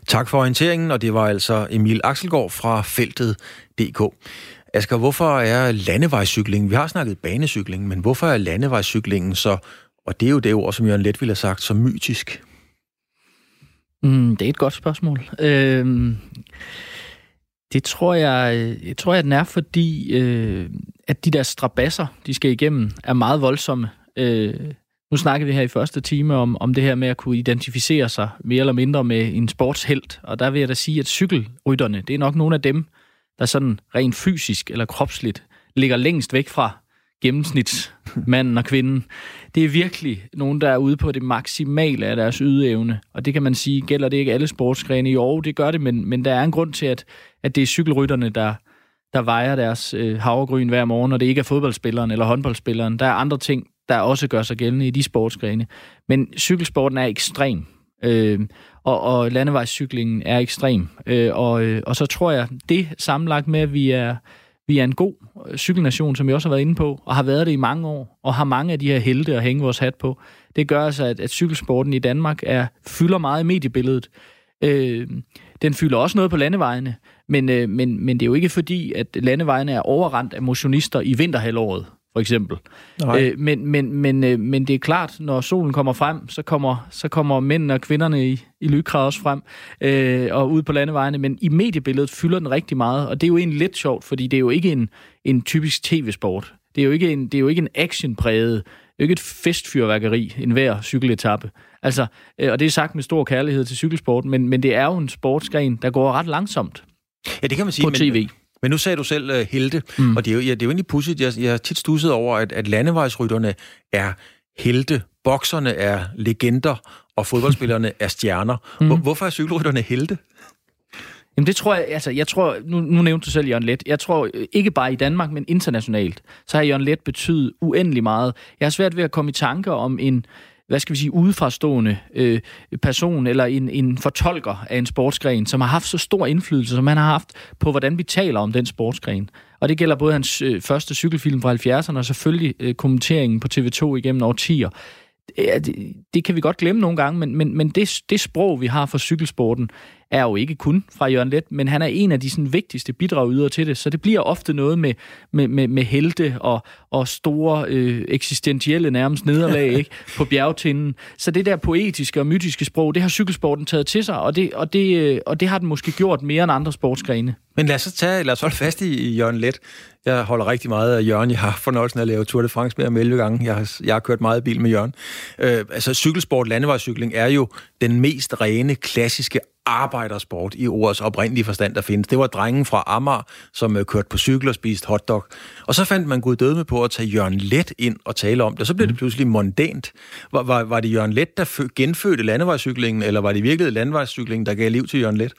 [SPEAKER 2] Tak for orienteringen, og det var altså Emil Axelgaard fra feltet.dk. Asger, hvorfor er landevejscykling, vi har snakket banecykling, men hvorfor er landevejscyklingen så, og det er jo det ord, som Jørgen Let ville have sagt, så mytisk?
[SPEAKER 4] Mm, det er et godt spørgsmål. Øh, det tror jeg, jeg tror jeg, den er, fordi øh, at de der strabasser, de skal igennem, er meget voldsomme. Øh, nu snakkede vi her i første time om, om det her med at kunne identificere sig mere eller mindre med en sportshelt, og der vil jeg da sige, at cykelrytterne, det er nok nogle af dem, der sådan rent fysisk eller kropsligt ligger længst væk fra gennemsnitsmanden og kvinden. Det er virkelig nogen, der er ude på det maksimale af deres ydeevne. Og det kan man sige, gælder det ikke alle sportsgrene? Jo, det gør det, men, men der er en grund til, at, at det er cykelrytterne, der, der vejer deres øh, havregryn hver morgen, og det ikke er fodboldspilleren eller håndboldspilleren. Der er andre ting, der også gør sig gældende i de sportsgrene. Men cykelsporten er ekstrem. Øh, og, og landevejscyklingen er ekstrem. Øh, og, øh, og så tror jeg, det sammenlagt med, at vi er vi er en god øh, cykelnation, som vi også har været inde på, og har været det i mange år, og har mange af de her helte at hænge vores hat på. Det gør altså, at, at cykelsporten i Danmark er fylder meget i mediebilledet. Øh, den fylder også noget på landevejene, men, øh, men, men det er jo ikke fordi, at landevejene er overrendt af motionister i vinterhalvåret for eksempel. Øh, men, men, men, øh, men det er klart, når solen kommer frem, så kommer, så kommer mændene og kvinderne i, i lykra også frem øh, og ud på landevejene. Men i mediebilledet fylder den rigtig meget, og det er jo egentlig lidt sjovt, fordi det er jo ikke en, en typisk tv-sport. Det er jo ikke en, det er jo ikke en actionpræget, det er jo ikke et festfyrværkeri, en hver cykeletappe. Altså, øh, og det er sagt med stor kærlighed til cykelsport, men, men det er jo en sportsgren, der går ret langsomt.
[SPEAKER 2] Ja, det kan man sige.
[SPEAKER 4] På tv.
[SPEAKER 2] Men, men nu sagde du selv uh, helte, mm. og det er, jo, ja, det er jo egentlig pudsigt. Jeg, jeg har tit stusset over, at, at landevejsrytterne er helte, bokserne er legender, og fodboldspillerne er stjerner. Mm. Hvor, hvorfor er cykelrytterne helte?
[SPEAKER 4] Jamen det tror jeg, altså jeg tror, nu, nu nævnte du selv Jørgen Let, jeg tror øh, ikke bare i Danmark, men internationalt, så har Jørgen Let betydet uendelig meget. Jeg har svært ved at komme i tanker om en, hvad skal vi sige, udefrastående øh, person eller en, en fortolker af en sportsgren, som har haft så stor indflydelse, som han har haft på, hvordan vi taler om den sportsgren. Og det gælder både hans øh, første cykelfilm fra 70'erne og selvfølgelig øh, kommenteringen på TV2 igennem årtier. Det, det kan vi godt glemme nogle gange, men, men, men det, det sprog, vi har for cykelsporten, er jo ikke kun fra Jørgen Let, men han er en af de sådan, vigtigste bidragydere til det, så det bliver ofte noget med, med, med, med helte og, og store øh, eksistentielle nærmest nederlag ikke, på bjergtinden. Så det der poetiske og mytiske sprog, det har cykelsporten taget til sig, og det, og det, øh, og det har den måske gjort mere end andre sportsgrene.
[SPEAKER 2] Men lad os, tage, lad os holde fast i, i Jørgen Let. Jeg holder rigtig meget af Jørgen. Jeg har fornøjelsen af at lave Tour de France med ham 11 gange. Jeg har, jeg har kørt meget bil med Jørgen. Øh, altså cykelsport, landevejscykling, er jo den mest rene, klassiske arbejdersport i ordets oprindelige forstand, der findes. Det var drengen fra Amager, som øh, kørte på cykel og spiste hotdog. Og så fandt man Gud døde med på at tage Jørgen Let ind og tale om det. Så blev det mm. pludselig mondant. Var, var, var det Jørgen Let, der genfødte landevejscyklingen, eller var det virkelig landevejscyklingen, der gav liv til Jørgen Let?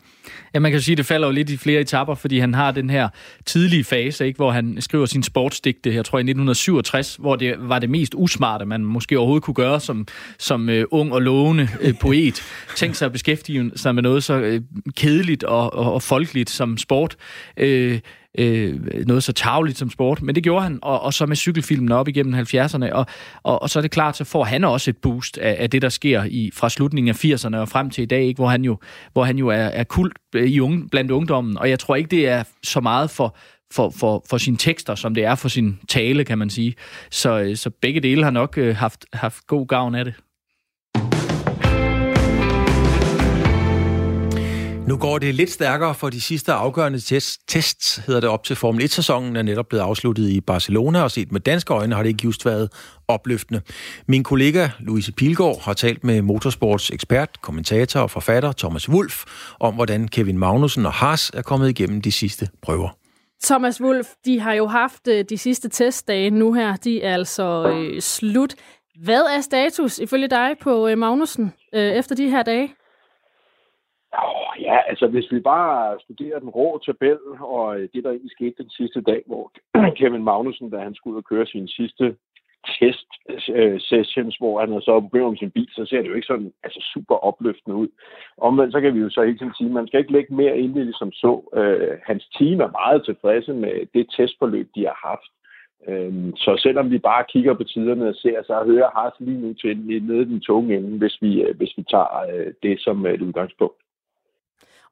[SPEAKER 4] Ja, man kan sige, at det falder jo lidt i flere etapper, fordi han har den her tidlige fase, ikke, hvor han skriver sin sportsdigte, jeg tror i 1967, hvor det var det mest usmarte, man måske overhovedet kunne gøre som, som uh, ung og lovende uh, poet. Tænk sig at beskæftige sig med noget så øh, kedeligt og, og, og folkeligt som sport. Uh, øh, noget så tavligt som sport, men det gjorde han, og, og så med cykelfilmen op igennem 70'erne, og, og, og så er det klart, så får han også et boost af, af det, der sker i, fra slutningen af 80'erne og frem til i dag, ikke? Hvor, han jo, hvor han jo er, er kult øh, i unge, blandt ungdommen, og jeg tror ikke, det er så meget for, for, for, for sine tekster, som det er for sin tale, kan man sige. Så, øh, så begge dele har nok haft, haft god gavn af det.
[SPEAKER 2] Nu går det lidt stærkere for de sidste afgørende tests, tests hedder det op til Formel 1-sæsonen, er netop blevet afsluttet i Barcelona, og set med danske øjne har det ikke just været opløftende. Min kollega Louise Pilgaard har talt med motorsports ekspert, kommentator og forfatter Thomas Wolf om, hvordan Kevin Magnussen og Haas er kommet igennem de sidste prøver.
[SPEAKER 8] Thomas Wolf, de har jo haft øh, de sidste testdage nu her. De er altså øh, slut. Hvad er status ifølge dig på øh, Magnussen øh, efter de her dage?
[SPEAKER 9] Oh, ja, altså hvis vi bare studerer den rå tabel, og øh, det der egentlig skete den sidste dag, hvor Kevin Magnussen, da han skulle ud og køre sin sidste test øh, sessions, hvor han havde så problemer med sin bil, så ser det jo ikke sådan altså, super opløftende ud. Omvendt så kan vi jo så hele tiden sige, at man skal ikke lægge mere ind i det som så. Øh, hans team er meget tilfredse med det testforløb, de har haft. Øh, så selvom vi bare kigger på tiderne og ser, så hører Haas lige nu til nede den tunge ende, hvis vi, øh, hvis vi tager øh, det som et udgangspunkt.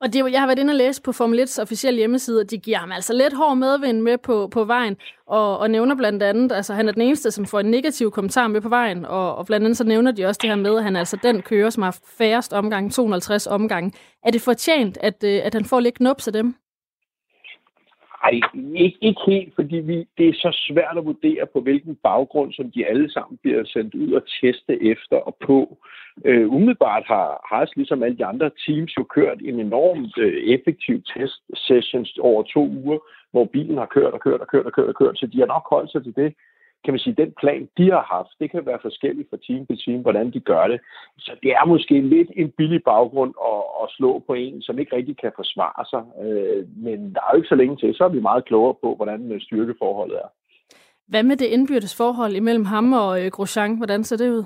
[SPEAKER 8] Og det, jeg har været inde og læse på Formel 1's officielle hjemmeside, at de giver ham altså lidt hård medvind med på, på vejen, og, og nævner blandt andet, altså han er den eneste, som får en negativ kommentar med på vejen, og, og blandt andet så nævner de også det her med, at han er altså den kører, som har færrest omgang, 250 omgange. Er det fortjent, at, øh, at han får lidt knups af dem?
[SPEAKER 9] Ej, ikke, ikke helt, fordi vi, det er så svært at vurdere på, hvilken baggrund, som de alle sammen bliver sendt ud og teste efter og på. Øh, umiddelbart har Haas, ligesom alle de andre teams, jo kørt en enormt øh, effektiv test sessions over to uger, hvor bilen har kørt og kørt og kørt og kørt og kørt, så de har nok holdt sig til det kan man sige, den plan, de har haft, det kan være forskelligt fra team til team, hvordan de gør det. Så det er måske lidt en billig baggrund at, at slå på en, som ikke rigtig kan forsvare sig. Øh, men der er jo ikke så længe til, så er vi meget klogere på, hvordan øh, styrkeforholdet er.
[SPEAKER 8] Hvad med det indbyrdes forhold imellem ham og øh, Grosjean? Hvordan ser det ud?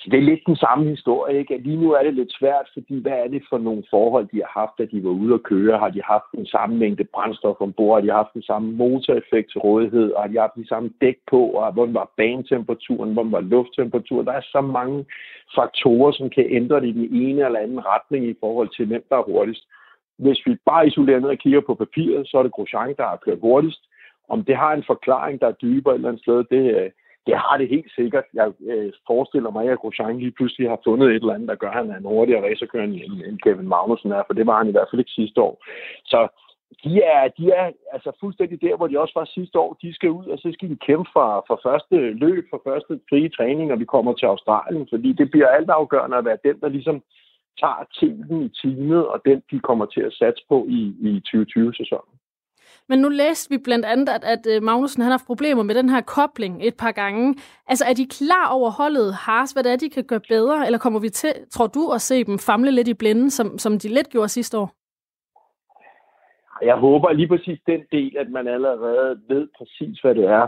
[SPEAKER 9] Altså, det er lidt den samme historie. Ikke? Lige nu er det lidt svært, fordi hvad er det for nogle forhold, de har haft, da de var ude at køre? Har de haft den samme mængde brændstof ombord? Har de haft den samme motoreffekt til rådighed? Og har de haft de samme dæk på? Og hvordan var banetemperaturen? Hvordan var lufttemperaturen? Der er så mange faktorer, som kan ændre det i den ene eller anden retning i forhold til, hvem der er hurtigst. Hvis vi bare isolerer ned og kigger på papiret, så er det Grosjean, der har kørt hurtigst. Om det har en forklaring, der er dybere et eller andet sted, det, øh, det har det helt sikkert. Jeg øh, forestiller mig, at Grosjean lige pludselig har fundet et eller andet, der gør, at han er en hurtigere racerkører end, end Kevin Magnussen er, for det var han i hvert fald ikke sidste år. Så de er, de er altså fuldstændig der, hvor de også var sidste år. De skal ud, og så skal de kæmpe for, for første løb, for første frie træning, når vi kommer til Australien, fordi det bliver altafgørende at være den, der ligesom tager tiden i teamet, og den, de kommer til at satse på i, i 2020-sæsonen.
[SPEAKER 8] Men nu læste vi blandt andet, at, at øh, Magnussen han har haft problemer med den her kobling et par gange. Altså er de klar over holdet Haas, hvad det er, de kan gøre bedre? Eller kommer vi til, tror du, at se dem famle lidt i blinden, som, som de lidt gjorde sidste år?
[SPEAKER 9] Jeg håber lige præcis den del, at man allerede ved præcis, hvad det er,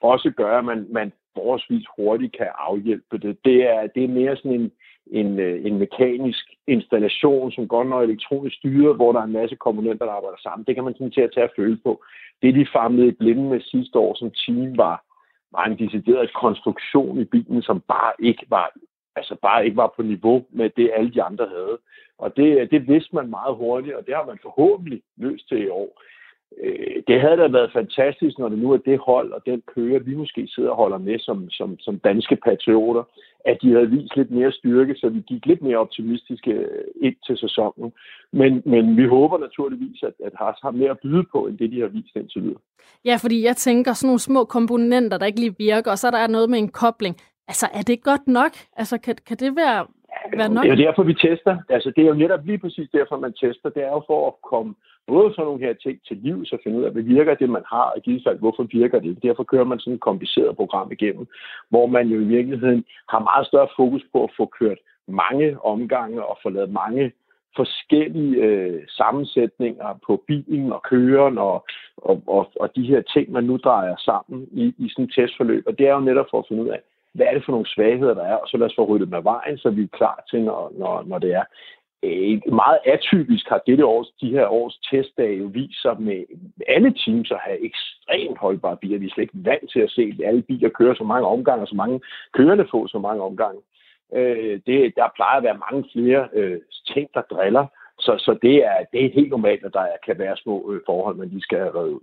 [SPEAKER 9] også gør, at man, man forholdsvis hurtigt kan afhjælpe det. Det er, det er mere sådan en, en, øh, en mekanisk installation, som godt nok elektronisk styret, hvor der er en masse komponenter, der arbejder sammen. Det kan man sådan til at tage at føle på. Det, de famlede i blinde med sidste år som team, var, var en decideret konstruktion i bilen, som bare ikke var altså bare ikke var på niveau med det, alle de andre havde. Og det, det vidste man meget hurtigt, og det har man forhåbentlig løst til i år øh, det havde da været fantastisk, når det nu er det hold og den kører, vi måske sidder og holder med som, som, som danske patrioter, at de havde vist lidt mere styrke, så vi gik lidt mere optimistiske øh, ind til sæsonen. Men, men vi håber naturligvis, at, at Haas har mere at byde på, end det, de har vist indtil videre.
[SPEAKER 8] Ja, fordi jeg tænker sådan nogle små komponenter, der ikke lige virker, og så er der noget med en kobling. Altså, er det godt nok? Altså, kan, kan det være, være nok?
[SPEAKER 9] Det er jo derfor, vi tester. Altså, det er jo netop lige præcis derfor, man tester. Det er jo for at komme både sådan nogle her ting til liv, så finde ud af, hvad virker det, man har, og givet sig, hvorfor virker det. Derfor kører man sådan et kompliceret program igennem, hvor man jo i virkeligheden har meget større fokus på at få kørt mange omgange og få lavet mange forskellige øh, sammensætninger på bilen og køren og, og, og, og de her ting, man nu drejer sammen i, i sådan et testforløb. Og det er jo netop for at finde ud af, hvad er det for nogle svagheder, der er, og så lad os få ryddet med vejen, så vi er klar til, når, når, når det er. Øh, meget atypisk har dette års, de her års testdage jo vist sig med alle teams at have ekstremt holdbare biler. Vi er slet ikke vant til at se alle biler køre så mange omgange, og så mange kørende få så mange omgange. Øh, det, der plejer at være mange flere øh, ting, der driller. Så, så det, er, det er helt normalt, at der kan være små øh, forhold, man lige skal have reddet ud.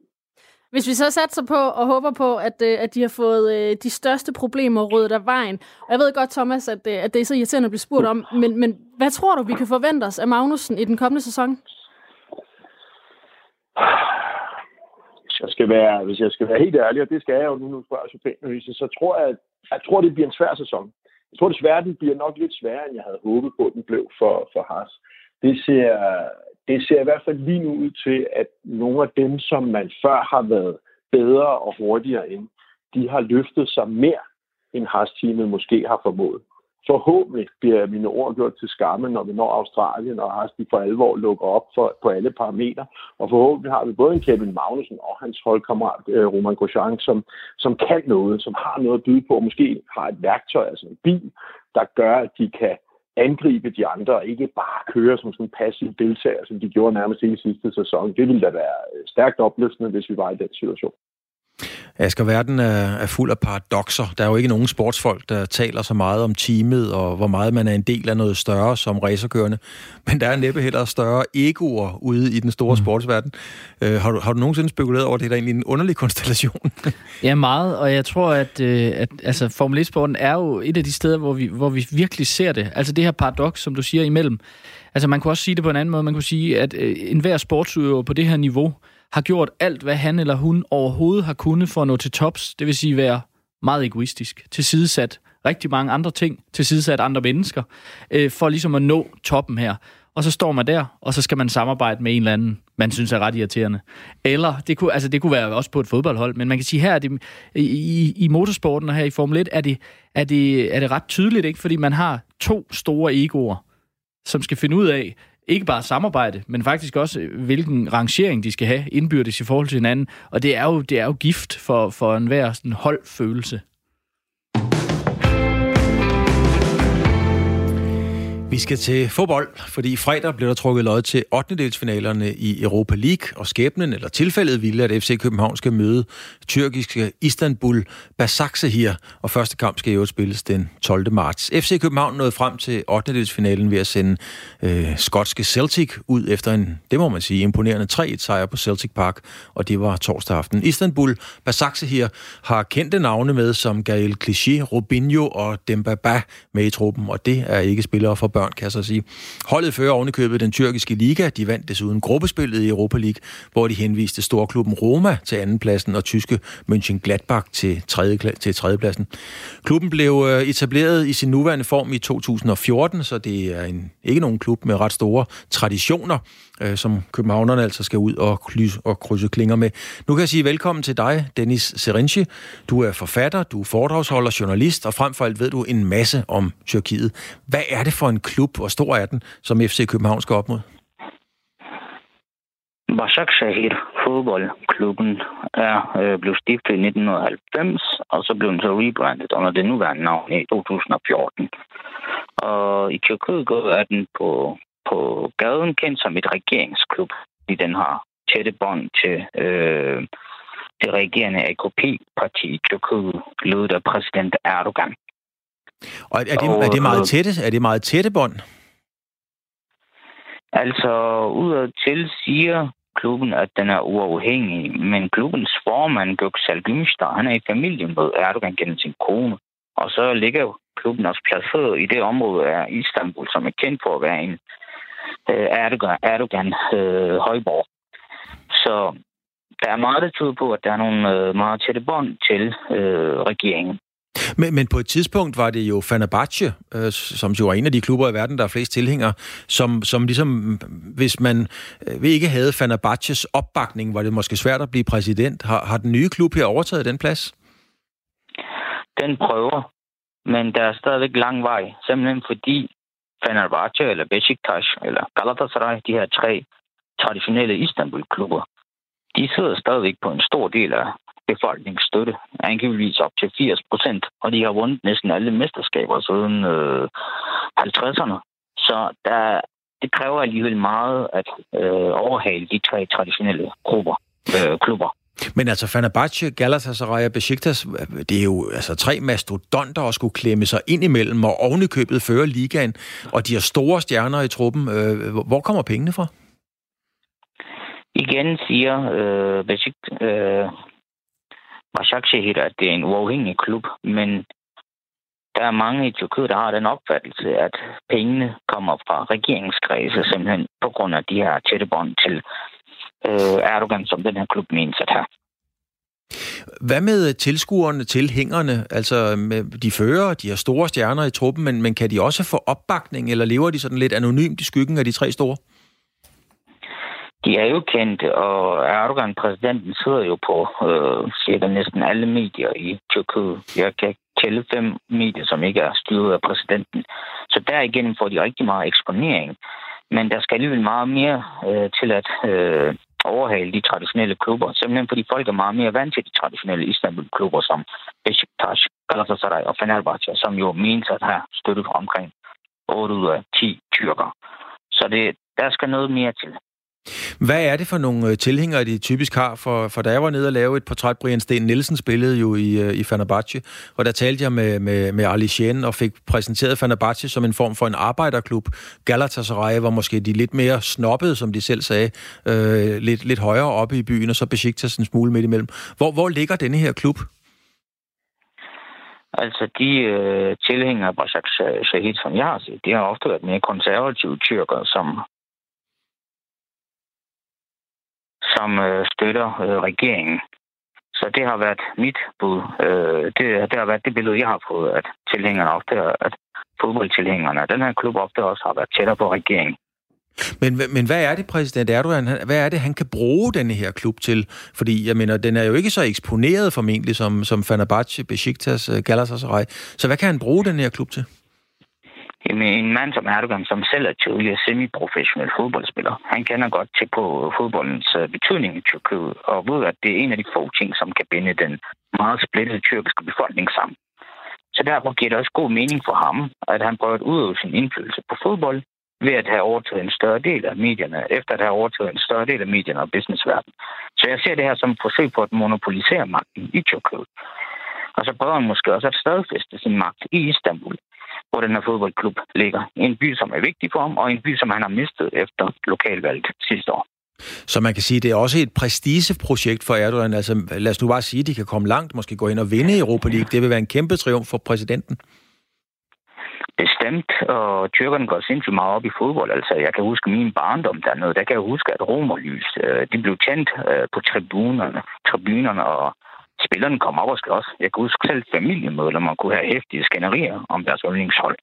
[SPEAKER 8] Hvis vi så satser på og håber på, at, øh, at de har fået øh, de største problemer ryddet af vejen, og jeg ved godt, Thomas, at, øh, at det er så irriterende at blive spurgt om, men, men hvad tror du, vi kan forvente os af Magnussen i den kommende sæson?
[SPEAKER 9] Hvis jeg skal være, hvis jeg skal være helt ærlig, og det skal jeg jo nu, nu spørger så pænt, så tror jeg, at jeg tror, det bliver en svær sæson. Jeg tror desværre, den bliver nok lidt sværere, end jeg havde håbet på, at den blev for, for Haas. Det ser, det ser i hvert fald lige nu ud til, at nogle af dem, som man før har været bedre og hurtigere ind, de har løftet sig mere, end Haas-teamet måske har formået. Forhåbentlig bliver mine ord gjort til skamme, når vi når Australien, og Haas de for alvor lukker op for, på alle parametre. Og forhåbentlig har vi både en Kevin Magnussen og hans holdkammerat øh, Roman Grosjean, som, som kan noget, som har noget at byde på, og måske har et værktøj, altså en bil, der gør, at de kan angribe de andre, og ikke bare køre som sådan en passiv deltager, som de gjorde nærmest hele sidste sæson. Det ville da være øh, stærkt opløftende, hvis vi var i den situation.
[SPEAKER 2] Asger, verden er, er fuld af paradoxer. Der er jo ikke nogen sportsfolk, der taler så meget om teamet, og hvor meget man er en del af noget større som racerkørende. Men der er næppe heller større egoer ude i den store mm. sportsverden. Uh, har, du, har du nogensinde spekuleret over, at det er egentlig en underlig konstellation?
[SPEAKER 4] ja, meget, og jeg tror, at, øh, at altså, Formel 1-sporten er jo et af de steder, hvor vi, hvor vi virkelig ser det. Altså det her paradox, som du siger, imellem. Altså man kunne også sige det på en anden måde. Man kunne sige, at øh, enhver sportsudøver på det her niveau, har gjort alt, hvad han eller hun overhovedet har kunnet for at nå til tops. Det vil sige være meget egoistisk, tilsidesat rigtig mange andre ting, tilsidesat andre mennesker, øh, for ligesom at nå toppen her. Og så står man der, og så skal man samarbejde med en eller anden, man synes er ret irriterende. Eller, det kunne, altså det kunne være også på et fodboldhold, men man kan sige, her er det, i, i motorsporten og her i Formel 1, er det, er, det, er det ret tydeligt, ikke? fordi man har to store egoer, som skal finde ud af, ikke bare samarbejde, men faktisk også, øh, hvilken rangering de skal have indbyrdes i forhold til hinanden. Og det er jo, det er jo gift for, for enhver sådan holdfølelse.
[SPEAKER 2] Vi skal til fodbold, fordi i fredag blev der trukket lod til 8. delsfinalerne i Europa League, og skæbnen eller tilfældet ville, at FC København skal møde tyrkiske Istanbul Basaksehir, og første kamp skal jo spilles den 12. marts. FC København nåede frem til 8. delsfinalen ved at sende øh, skotske Celtic ud efter en, det må man sige, imponerende 3-1 sejr på Celtic Park, og det var torsdag aften. Istanbul Basaksehir har kendte navne med som Gael Clichy, Robinho og Dembaba med i truppen, og det er ikke spillere for børn børn, kan jeg så sige. Holdet fører ovenikøbet den tyrkiske liga. De vandt desuden gruppespillet i Europa League, hvor de henviste storklubben Roma til andenpladsen og tyske München Gladbach til, tredje, til tredjepladsen. Klubben blev øh, etableret i sin nuværende form i 2014, så det er en, ikke nogen klub med ret store traditioner, øh, som københavnerne altså skal ud og, klys, og krydse klinger med. Nu kan jeg sige velkommen til dig, Dennis Serinci. Du er forfatter, du er foredragsholder, journalist, og frem for alt ved du en masse om Tyrkiet. Hvad er det for en klub, hvor stor er den, som FC København skal op mod?
[SPEAKER 10] Başakşehir fodboldklubben er øh, blevet stiftet i 1990, og så blev den så rebrandet under det nuværende navn i 2014. Og i Tyrkiet er den på på gaden kendt som et regeringsklub, fordi den har tætte bånd til øh, det regerende AKP-parti Tyrkiet, ledet af præsident Erdogan.
[SPEAKER 2] Og er det, og, er det meget tætte, er det meget tætte bånd?
[SPEAKER 10] Altså, udad til siger klubben, at den er uafhængig, men klubbens formand, Göksel Gümüşdar, han er i familie med Erdogan gennem sin kone. Og så ligger klubben også placeret i det område af Istanbul, som er kendt for at være en øh, Erdogan, Erdogan øh, højborg. Så der er meget, der tyder på, at der er nogle øh, meget tætte bånd til øh, regeringen.
[SPEAKER 2] Men, men på et tidspunkt var det jo Fenerbahce, øh, som jo er en af de klubber i verden, der er flest tilhængere, som, som ligesom, hvis man øh, ikke havde Fenerbahces opbakning, var det måske svært at blive præsident. Har, har den nye klub her overtaget den plads?
[SPEAKER 10] Den prøver, men der er stadigvæk lang vej, simpelthen fordi Fenerbahce eller Beşiktaş eller Galatasaray, de her tre traditionelle Istanbul-klubber, de sidder stadigvæk på en stor del af befolkningsstøtte, angiveligvis op til 80 procent, og de har vundet næsten alle mesterskaber siden øh, 50'erne. Så der, det kræver alligevel meget at øh, overhale de tre traditionelle grupper, øh, klubber.
[SPEAKER 2] Men altså Fenerbahce, Galatasaray og Besiktas, det er jo altså tre mastodonter at skulle klemme sig ind imellem og ovenikøbet føre ligaen, og de har store stjerner i truppen. Øh, hvor kommer pengene fra?
[SPEAKER 10] Igen siger øh, Beşik, øh, Başakşehir, at det er en uafhængig klub, men der er mange i Tyrkiet, der har den opfattelse, at pengene kommer fra regeringskredse, simpelthen på grund af de her tætte bånd til øh, Erdogan, som den her klub menes at have.
[SPEAKER 2] Hvad med tilskuerne, tilhængerne? Altså, de fører, de har store stjerner i truppen, men, men kan de også få opbakning, eller lever de sådan lidt anonymt i skyggen af de tre store?
[SPEAKER 10] De er jo kendte, og Erdogan, præsidenten, sidder jo på øh, cirka næsten alle medier i Tyrkiet. Jeg kan tælle fem medier, som ikke er styret af præsidenten. Så derigennem får de rigtig meget eksponering. Men der skal alligevel meget mere øh, til at øh, overhale de traditionelle klubber. Simpelthen fordi folk er meget mere vant til de traditionelle Istanbul-klubber som Beşiktaş, Galatasaray og Fenerbahce, som jo menes at have støttet omkring 8 ud af 10 tyrker. Så det, der skal noget mere til.
[SPEAKER 2] Hvad er det for nogle øh, tilhængere, de typisk har? For, for da jeg var nede og lave et portræt, Brian Sten Nielsen spillede jo i, øh, i Fenerbahce, og der talte jeg med, med, med Ali Shen og fik præsenteret Fenerbahce som en form for en arbejderklub. Galatasaray var måske de lidt mere snobbede, som de selv sagde, øh, lidt, lidt højere oppe i byen, og så Besiktas en smule midt imellem. Hvor, hvor ligger denne her klub?
[SPEAKER 10] Altså, de øh, tilhængere af Bashak Shahid, som jeg har set, de har ofte været mere konservative tyrker, som som øh, støtter øh, regeringen. Så det har været mit bud. Øh, det, det har været det billede, jeg har fået, at tilhængerne ofte, at fodboldtilhængerne af den her klub ofte også har været tættere på regeringen.
[SPEAKER 2] Men, men hvad er det, præsident Erdogan, hvad er det, han kan bruge denne her klub til? Fordi, jeg mener, den er jo ikke så eksponeret formentlig som, som Fenerbahce, Besiktas, øh, Galatasaray. Så hvad kan han bruge den her klub til?
[SPEAKER 10] Jamen, en mand som Erdogan, som selv er tidligere semiprofessionel fodboldspiller, han kender godt til på fodboldens øh, betydning i Tyrkiet, og ved, at det er en af de få ting, som kan binde den meget splittede tyrkiske befolkning sammen. Så derfor giver det også god mening for ham, at han prøver at udøve sin indflydelse på fodbold ved at have overtaget en større del af medierne, efter at have overtaget en større del af medierne og businessverdenen. Så jeg ser det her som et forsøg på at monopolisere magten i Tyrkiet. Og så prøver han måske også at stadfeste sin magt i Istanbul hvor den her fodboldklub ligger. En by, som er vigtig for ham, og en by, som han har mistet efter lokalvalget sidste år.
[SPEAKER 2] Så man kan sige, at det er også et prestigeprojekt for Erdogan. Altså, lad os nu bare sige, at de kan komme langt, måske gå ind og vinde Europa League. Det vil være en kæmpe triumf for præsidenten.
[SPEAKER 10] Bestemt, og tyrkerne går sindssygt meget op i fodbold. Altså, jeg kan huske min barndom dernede. Der kan jeg huske, at romerlys, øh, de blev tændt øh, på tribunerne, tribunerne og spillerne kom op og også. Jeg kan huske selv familiemedlemmer kunne have hæftige skænderier om deres yndlingshold.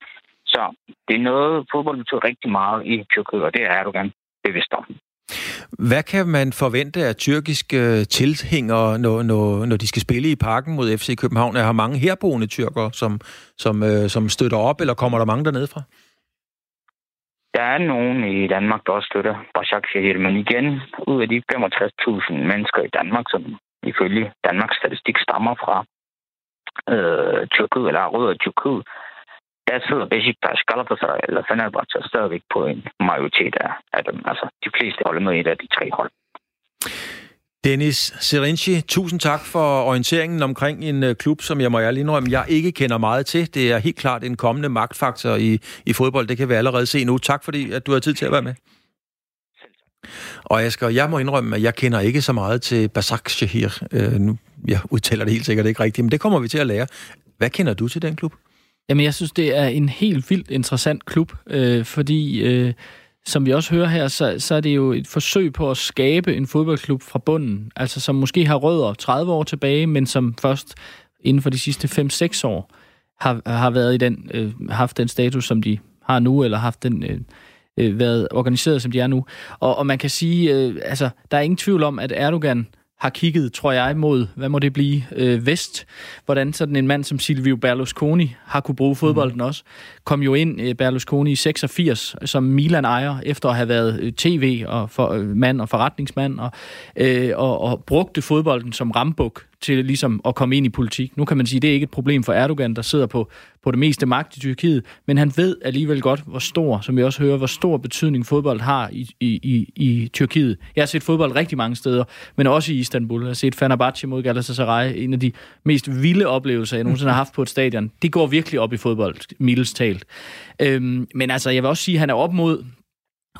[SPEAKER 10] Så det er noget, fodbold betyder rigtig meget i Tyrkiet, og det er du gerne bevidst om.
[SPEAKER 2] Hvad kan man forvente af tyrkiske tilhængere, når, når, når de skal spille i parken mod FC København? Er der mange herboende tyrker, som, som, øh, som støtter op, eller kommer der mange dernede fra?
[SPEAKER 10] Der er nogen i Danmark, der også støtter Bashak Shahir, men igen, ud af de 65.000 mennesker i Danmark, som ifølge Danmarks Statistik stammer fra øh, Tyrkiet, eller rødder Tyrkiet, der sidder Beşiktaş, Galatasaray eller Fenerbahce stadigvæk på en majoritet af, af dem. Altså, de fleste holder med et af de tre hold.
[SPEAKER 2] Dennis Serinci, tusind tak for orienteringen omkring en øh, klub, som jeg må ærligt indrømme, jeg ikke kender meget til. Det er helt klart en kommende magtfaktor i, i fodbold. Det kan vi allerede se nu. Tak fordi, at du har tid til at være med. Og Asger, jeg må indrømme, at jeg kender ikke så meget til Basak Shahir. Øh, nu, jeg udtaler det helt sikkert ikke rigtigt, men det kommer vi til at lære. Hvad kender du til den klub?
[SPEAKER 4] Jamen, jeg synes, det er en helt vildt interessant klub, øh, fordi, øh, som vi også hører her, så, så er det jo et forsøg på at skabe en fodboldklub fra bunden, altså som måske har rødder 30 år tilbage, men som først inden for de sidste 5-6 år har, har været i den, øh, haft den status, som de har nu, eller haft den... Øh, øh, været organiseret, som de er nu. Og, og man kan sige, øh, altså, der er ingen tvivl om, at Erdogan har kigget, tror jeg, mod, hvad må det blive, øh, vest. Hvordan sådan en mand som Silvio Berlusconi har kunne bruge fodbolden mm. også. Kom jo ind, øh, Berlusconi, i 86 som Milan-ejer, efter at have været øh, tv- og for, øh, mand og forretningsmand, og, øh, og, og brugte fodbolden som rambuk til ligesom at komme ind i politik. Nu kan man sige, at det er ikke et problem for Erdogan, der sidder på, på det meste magt i Tyrkiet, men han ved alligevel godt, hvor stor, som vi også hører, hvor stor betydning fodbold har i, i, i, i Tyrkiet. Jeg har set fodbold rigtig mange steder, men også i Istanbul. Jeg har set Fenerbahce mod Galatasaray, en af de mest vilde oplevelser, jeg nogensinde har haft på et stadion. Det går virkelig op i fodbold, mildest talt. Øhm, men altså, jeg vil også sige, at han er op mod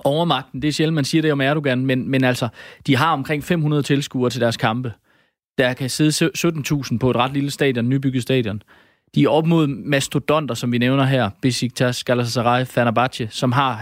[SPEAKER 4] overmagten. Det er sjældent, man siger det om Erdogan, men, men altså, de har omkring 500 tilskuere til deres kampe. Der kan sidde 17.000 på et ret lille stadion, nybygget stadion. De er op mod mastodonter, som vi nævner her, Besiktas, Galatasaray, Fenerbahce, som har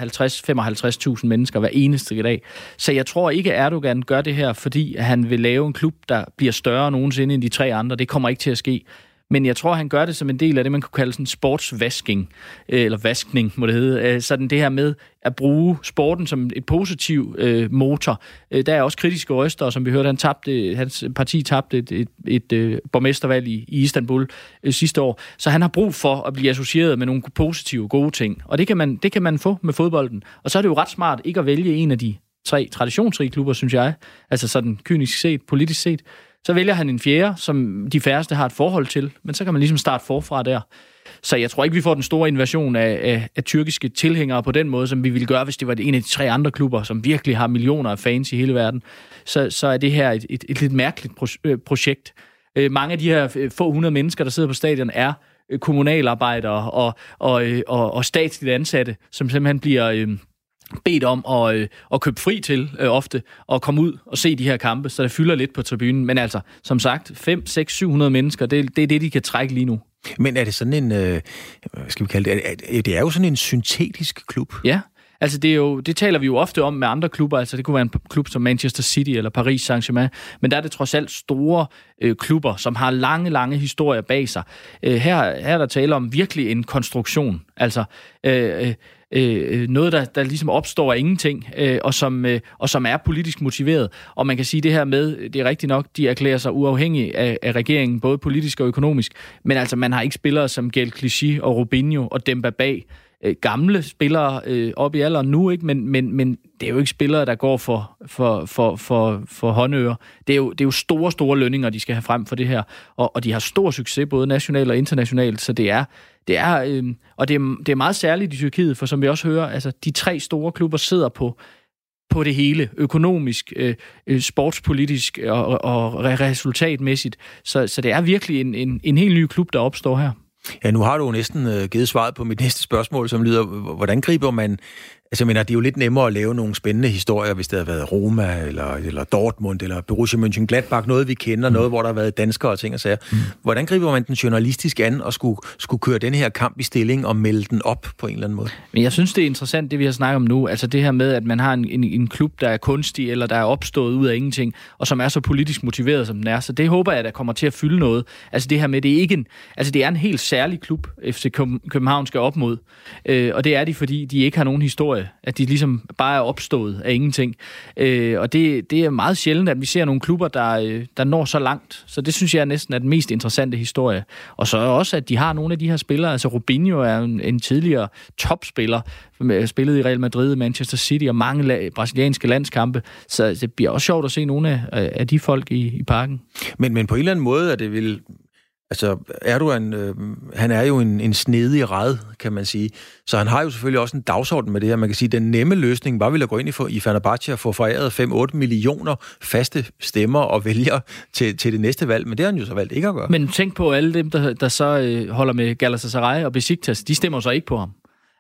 [SPEAKER 4] 50-55.000 mennesker hver eneste dag. Så jeg tror ikke, at Erdogan gør det her, fordi han vil lave en klub, der bliver større nogensinde end de tre andre. Det kommer ikke til at ske. Men jeg tror, han gør det som en del af det, man kunne kalde sådan sportsvasking, øh, eller vaskning, må det hedde. Øh, sådan det her med at bruge sporten som et positiv øh, motor. Øh, der er også kritiske røster, som vi hørte, han tabte, hans parti tabte et, et, et, et borgmestervalg i, i Istanbul øh, sidste år. Så han har brug for at blive associeret med nogle positive, gode ting. Og det kan, man, det kan man få med fodbolden. Og så er det jo ret smart ikke at vælge en af de tre traditionsrige klubber, synes jeg. Altså sådan kynisk set, politisk set. Så vælger han en fjerde, som de færreste har et forhold til, men så kan man ligesom starte forfra der. Så jeg tror ikke, vi får den store invasion af, af, af tyrkiske tilhængere på den måde, som vi ville gøre, hvis det var en af de tre andre klubber, som virkelig har millioner af fans i hele verden. Så, så er det her et, et, et lidt mærkeligt øh, projekt. Øh, mange af de her øh, få hundrede mennesker, der sidder på stadion, er øh, kommunalarbejdere og, og, og, og statsligt ansatte, som simpelthen bliver bedt om at, øh, at købe fri til øh, ofte, og komme ud og se de her kampe, så det fylder lidt på tribunen. Men altså, som sagt, 5, 6, 700 mennesker, det, det er det, de kan trække lige nu.
[SPEAKER 2] Men er det sådan en, øh, hvad skal vi kalde det, er, det er jo sådan en syntetisk klub?
[SPEAKER 4] Ja, Altså det, er jo, det taler vi jo ofte om med andre klubber, altså det kunne være en klub som Manchester City eller Paris Saint-Germain, men der er det trods alt store øh, klubber, som har lange, lange historier bag sig. Øh, her, her er der tale om virkelig en konstruktion, altså øh, øh, øh noget, der, der ligesom opstår af ingenting, øh, og, som, øh, og som er politisk motiveret. Og man kan sige det her med, det er rigtigt nok, de erklærer sig uafhængige af, af regeringen, både politisk og økonomisk, men altså man har ikke spillere som Gel Clichy og Robinho og Demba Bag, øh, gamle spillere øh, op i alderen nu, ikke? Men, men, men det er jo ikke spillere, der går for, for, for, for, for håndører. Det er, jo, det er jo store, store lønninger, de skal have frem for det her. Og, og de har stor succes, både nationalt og internationalt, så det er, det er, øh, og det er, det er meget særligt i Tyrkiet, for som vi også hører, altså de tre store klubber sidder på på det hele, økonomisk, øh, øh sportspolitisk og, og resultatmæssigt. Så, så det er virkelig en, en, en helt ny klub, der opstår her.
[SPEAKER 2] Ja, nu har du jo næsten øh, givet svaret på mit næste spørgsmål, som lyder, hvordan griber man Altså, jeg mener, det er jo lidt nemmere at lave nogle spændende historier, hvis det har været Roma, eller, eller Dortmund, eller Borussia Mönchengladbach, noget vi kender, mm. noget, hvor der har været danskere og ting og sager. Mm. Hvordan griber man den journalistisk an og skulle, skulle køre den her kamp i stilling og melde den op på en eller anden måde?
[SPEAKER 4] Men jeg synes, det er interessant, det vi har snakket om nu. Altså det her med, at man har en, en, en klub, der er kunstig, eller der er opstået ud af ingenting, og som er så politisk motiveret, som den er. Så det håber jeg, der kommer til at fylde noget. Altså det her med, det er ikke en, altså det er en helt særlig klub, FC København skal op mod. Øh, og det er de, fordi de ikke har nogen historie historie, at de ligesom bare er opstået af ingenting. Øh, og det, det er meget sjældent, at vi ser nogle klubber, der, øh, der når så langt. Så det synes jeg næsten er den mest interessante historie. Og så også, at de har nogle af de her spillere. Altså Rubinho er en, en tidligere topspiller, spillet i Real Madrid, Manchester City og mange la- brasilianske landskampe. Så det bliver også sjovt at se nogle af, af de folk i, i parken.
[SPEAKER 2] Men, men på en eller anden måde er det vel Altså, Erdogan, øh, han er jo en, en snedig red, kan man sige. Så han har jo selvfølgelig også en dagsorden med det her. Man kan sige, at den nemme løsning var vel at gå ind i, for, i Fenerbahce og få foræret 5-8 millioner faste stemmer og vælger til, til det næste valg. Men det har han jo så valgt ikke at gøre.
[SPEAKER 4] Men tænk på alle dem, der, der så øh, holder med Galatasaray og Besiktas. De stemmer så ikke på ham.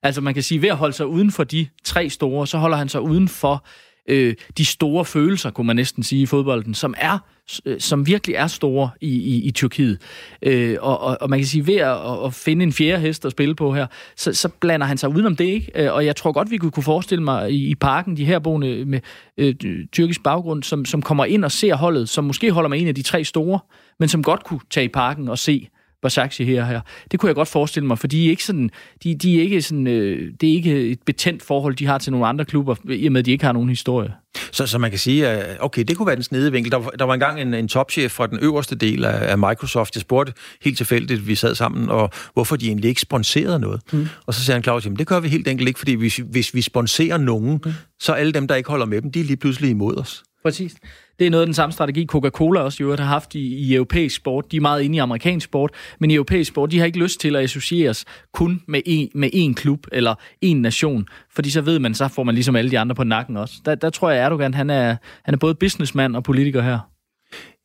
[SPEAKER 4] Altså man kan sige, ved at holde sig uden for de tre store, så holder han sig uden for øh, de store følelser, kunne man næsten sige, i fodbolden, som er øh, som virkelig er store i, i, i Tyrkiet. Øh, og, og, og man kan sige, ved at, at finde en fjerde hest at spille på her, så, så blander han sig udenom det, ikke? Øh, og jeg tror godt, vi kunne, kunne forestille mig i, i parken, de her boende med øh, tyrkisk baggrund, som, som kommer ind og ser holdet, som måske holder med en af de tre store, men som godt kunne tage i parken og se, Basaksehir her, her. Det kunne jeg godt forestille mig, for de er ikke sådan, de, de er ikke sådan, øh, det er ikke et betændt forhold, de har til nogle andre klubber, i og med, at de ikke har nogen historie.
[SPEAKER 2] Så, så man kan sige, at okay, det kunne være den snede vinkel. Der, der var engang en, en topchef fra den øverste del af, af Microsoft. Jeg spurgte helt tilfældigt, vi sad sammen, og hvorfor de egentlig ikke sponserede noget. Mm. Og så sagde han, Claus, det gør vi helt enkelt ikke, fordi hvis, hvis vi sponserer nogen, mm. så alle dem, der ikke holder med dem, de er lige pludselig imod os.
[SPEAKER 4] Præcis. Det er noget af den samme strategi, Coca-Cola også jo har haft i, i europæisk sport. De er meget inde i amerikansk sport, men i europæisk sport, de har ikke lyst til at associeres kun med en, med én klub eller en nation, fordi så ved man, så får man ligesom alle de andre på nakken også. Der, der tror jeg, Erdogan han er, han er både businessman og politiker her.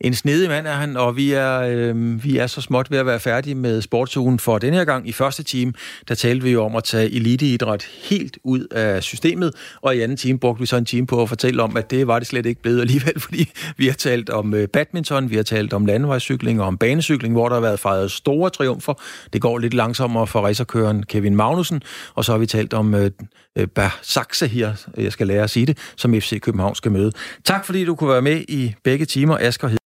[SPEAKER 2] En snedig mand er han, og vi er, øh, vi er så småt ved at være færdige med sportsugen for denne her gang. I første time, der talte vi jo om at tage eliteidræt helt ud af systemet, og i anden time brugte vi så en time på at fortælle om, at det var det slet ikke blevet alligevel, fordi vi har talt om øh, badminton, vi har talt om landevejscykling og om banecykling, hvor der har været fejret store triumfer. Det går lidt langsommere for racerkøren Kevin Magnussen, og så har vi talt om øh, øh, her, jeg skal lære at sige det, som FC København skal møde. Tak fordi du kunne være med i begge timer, Asger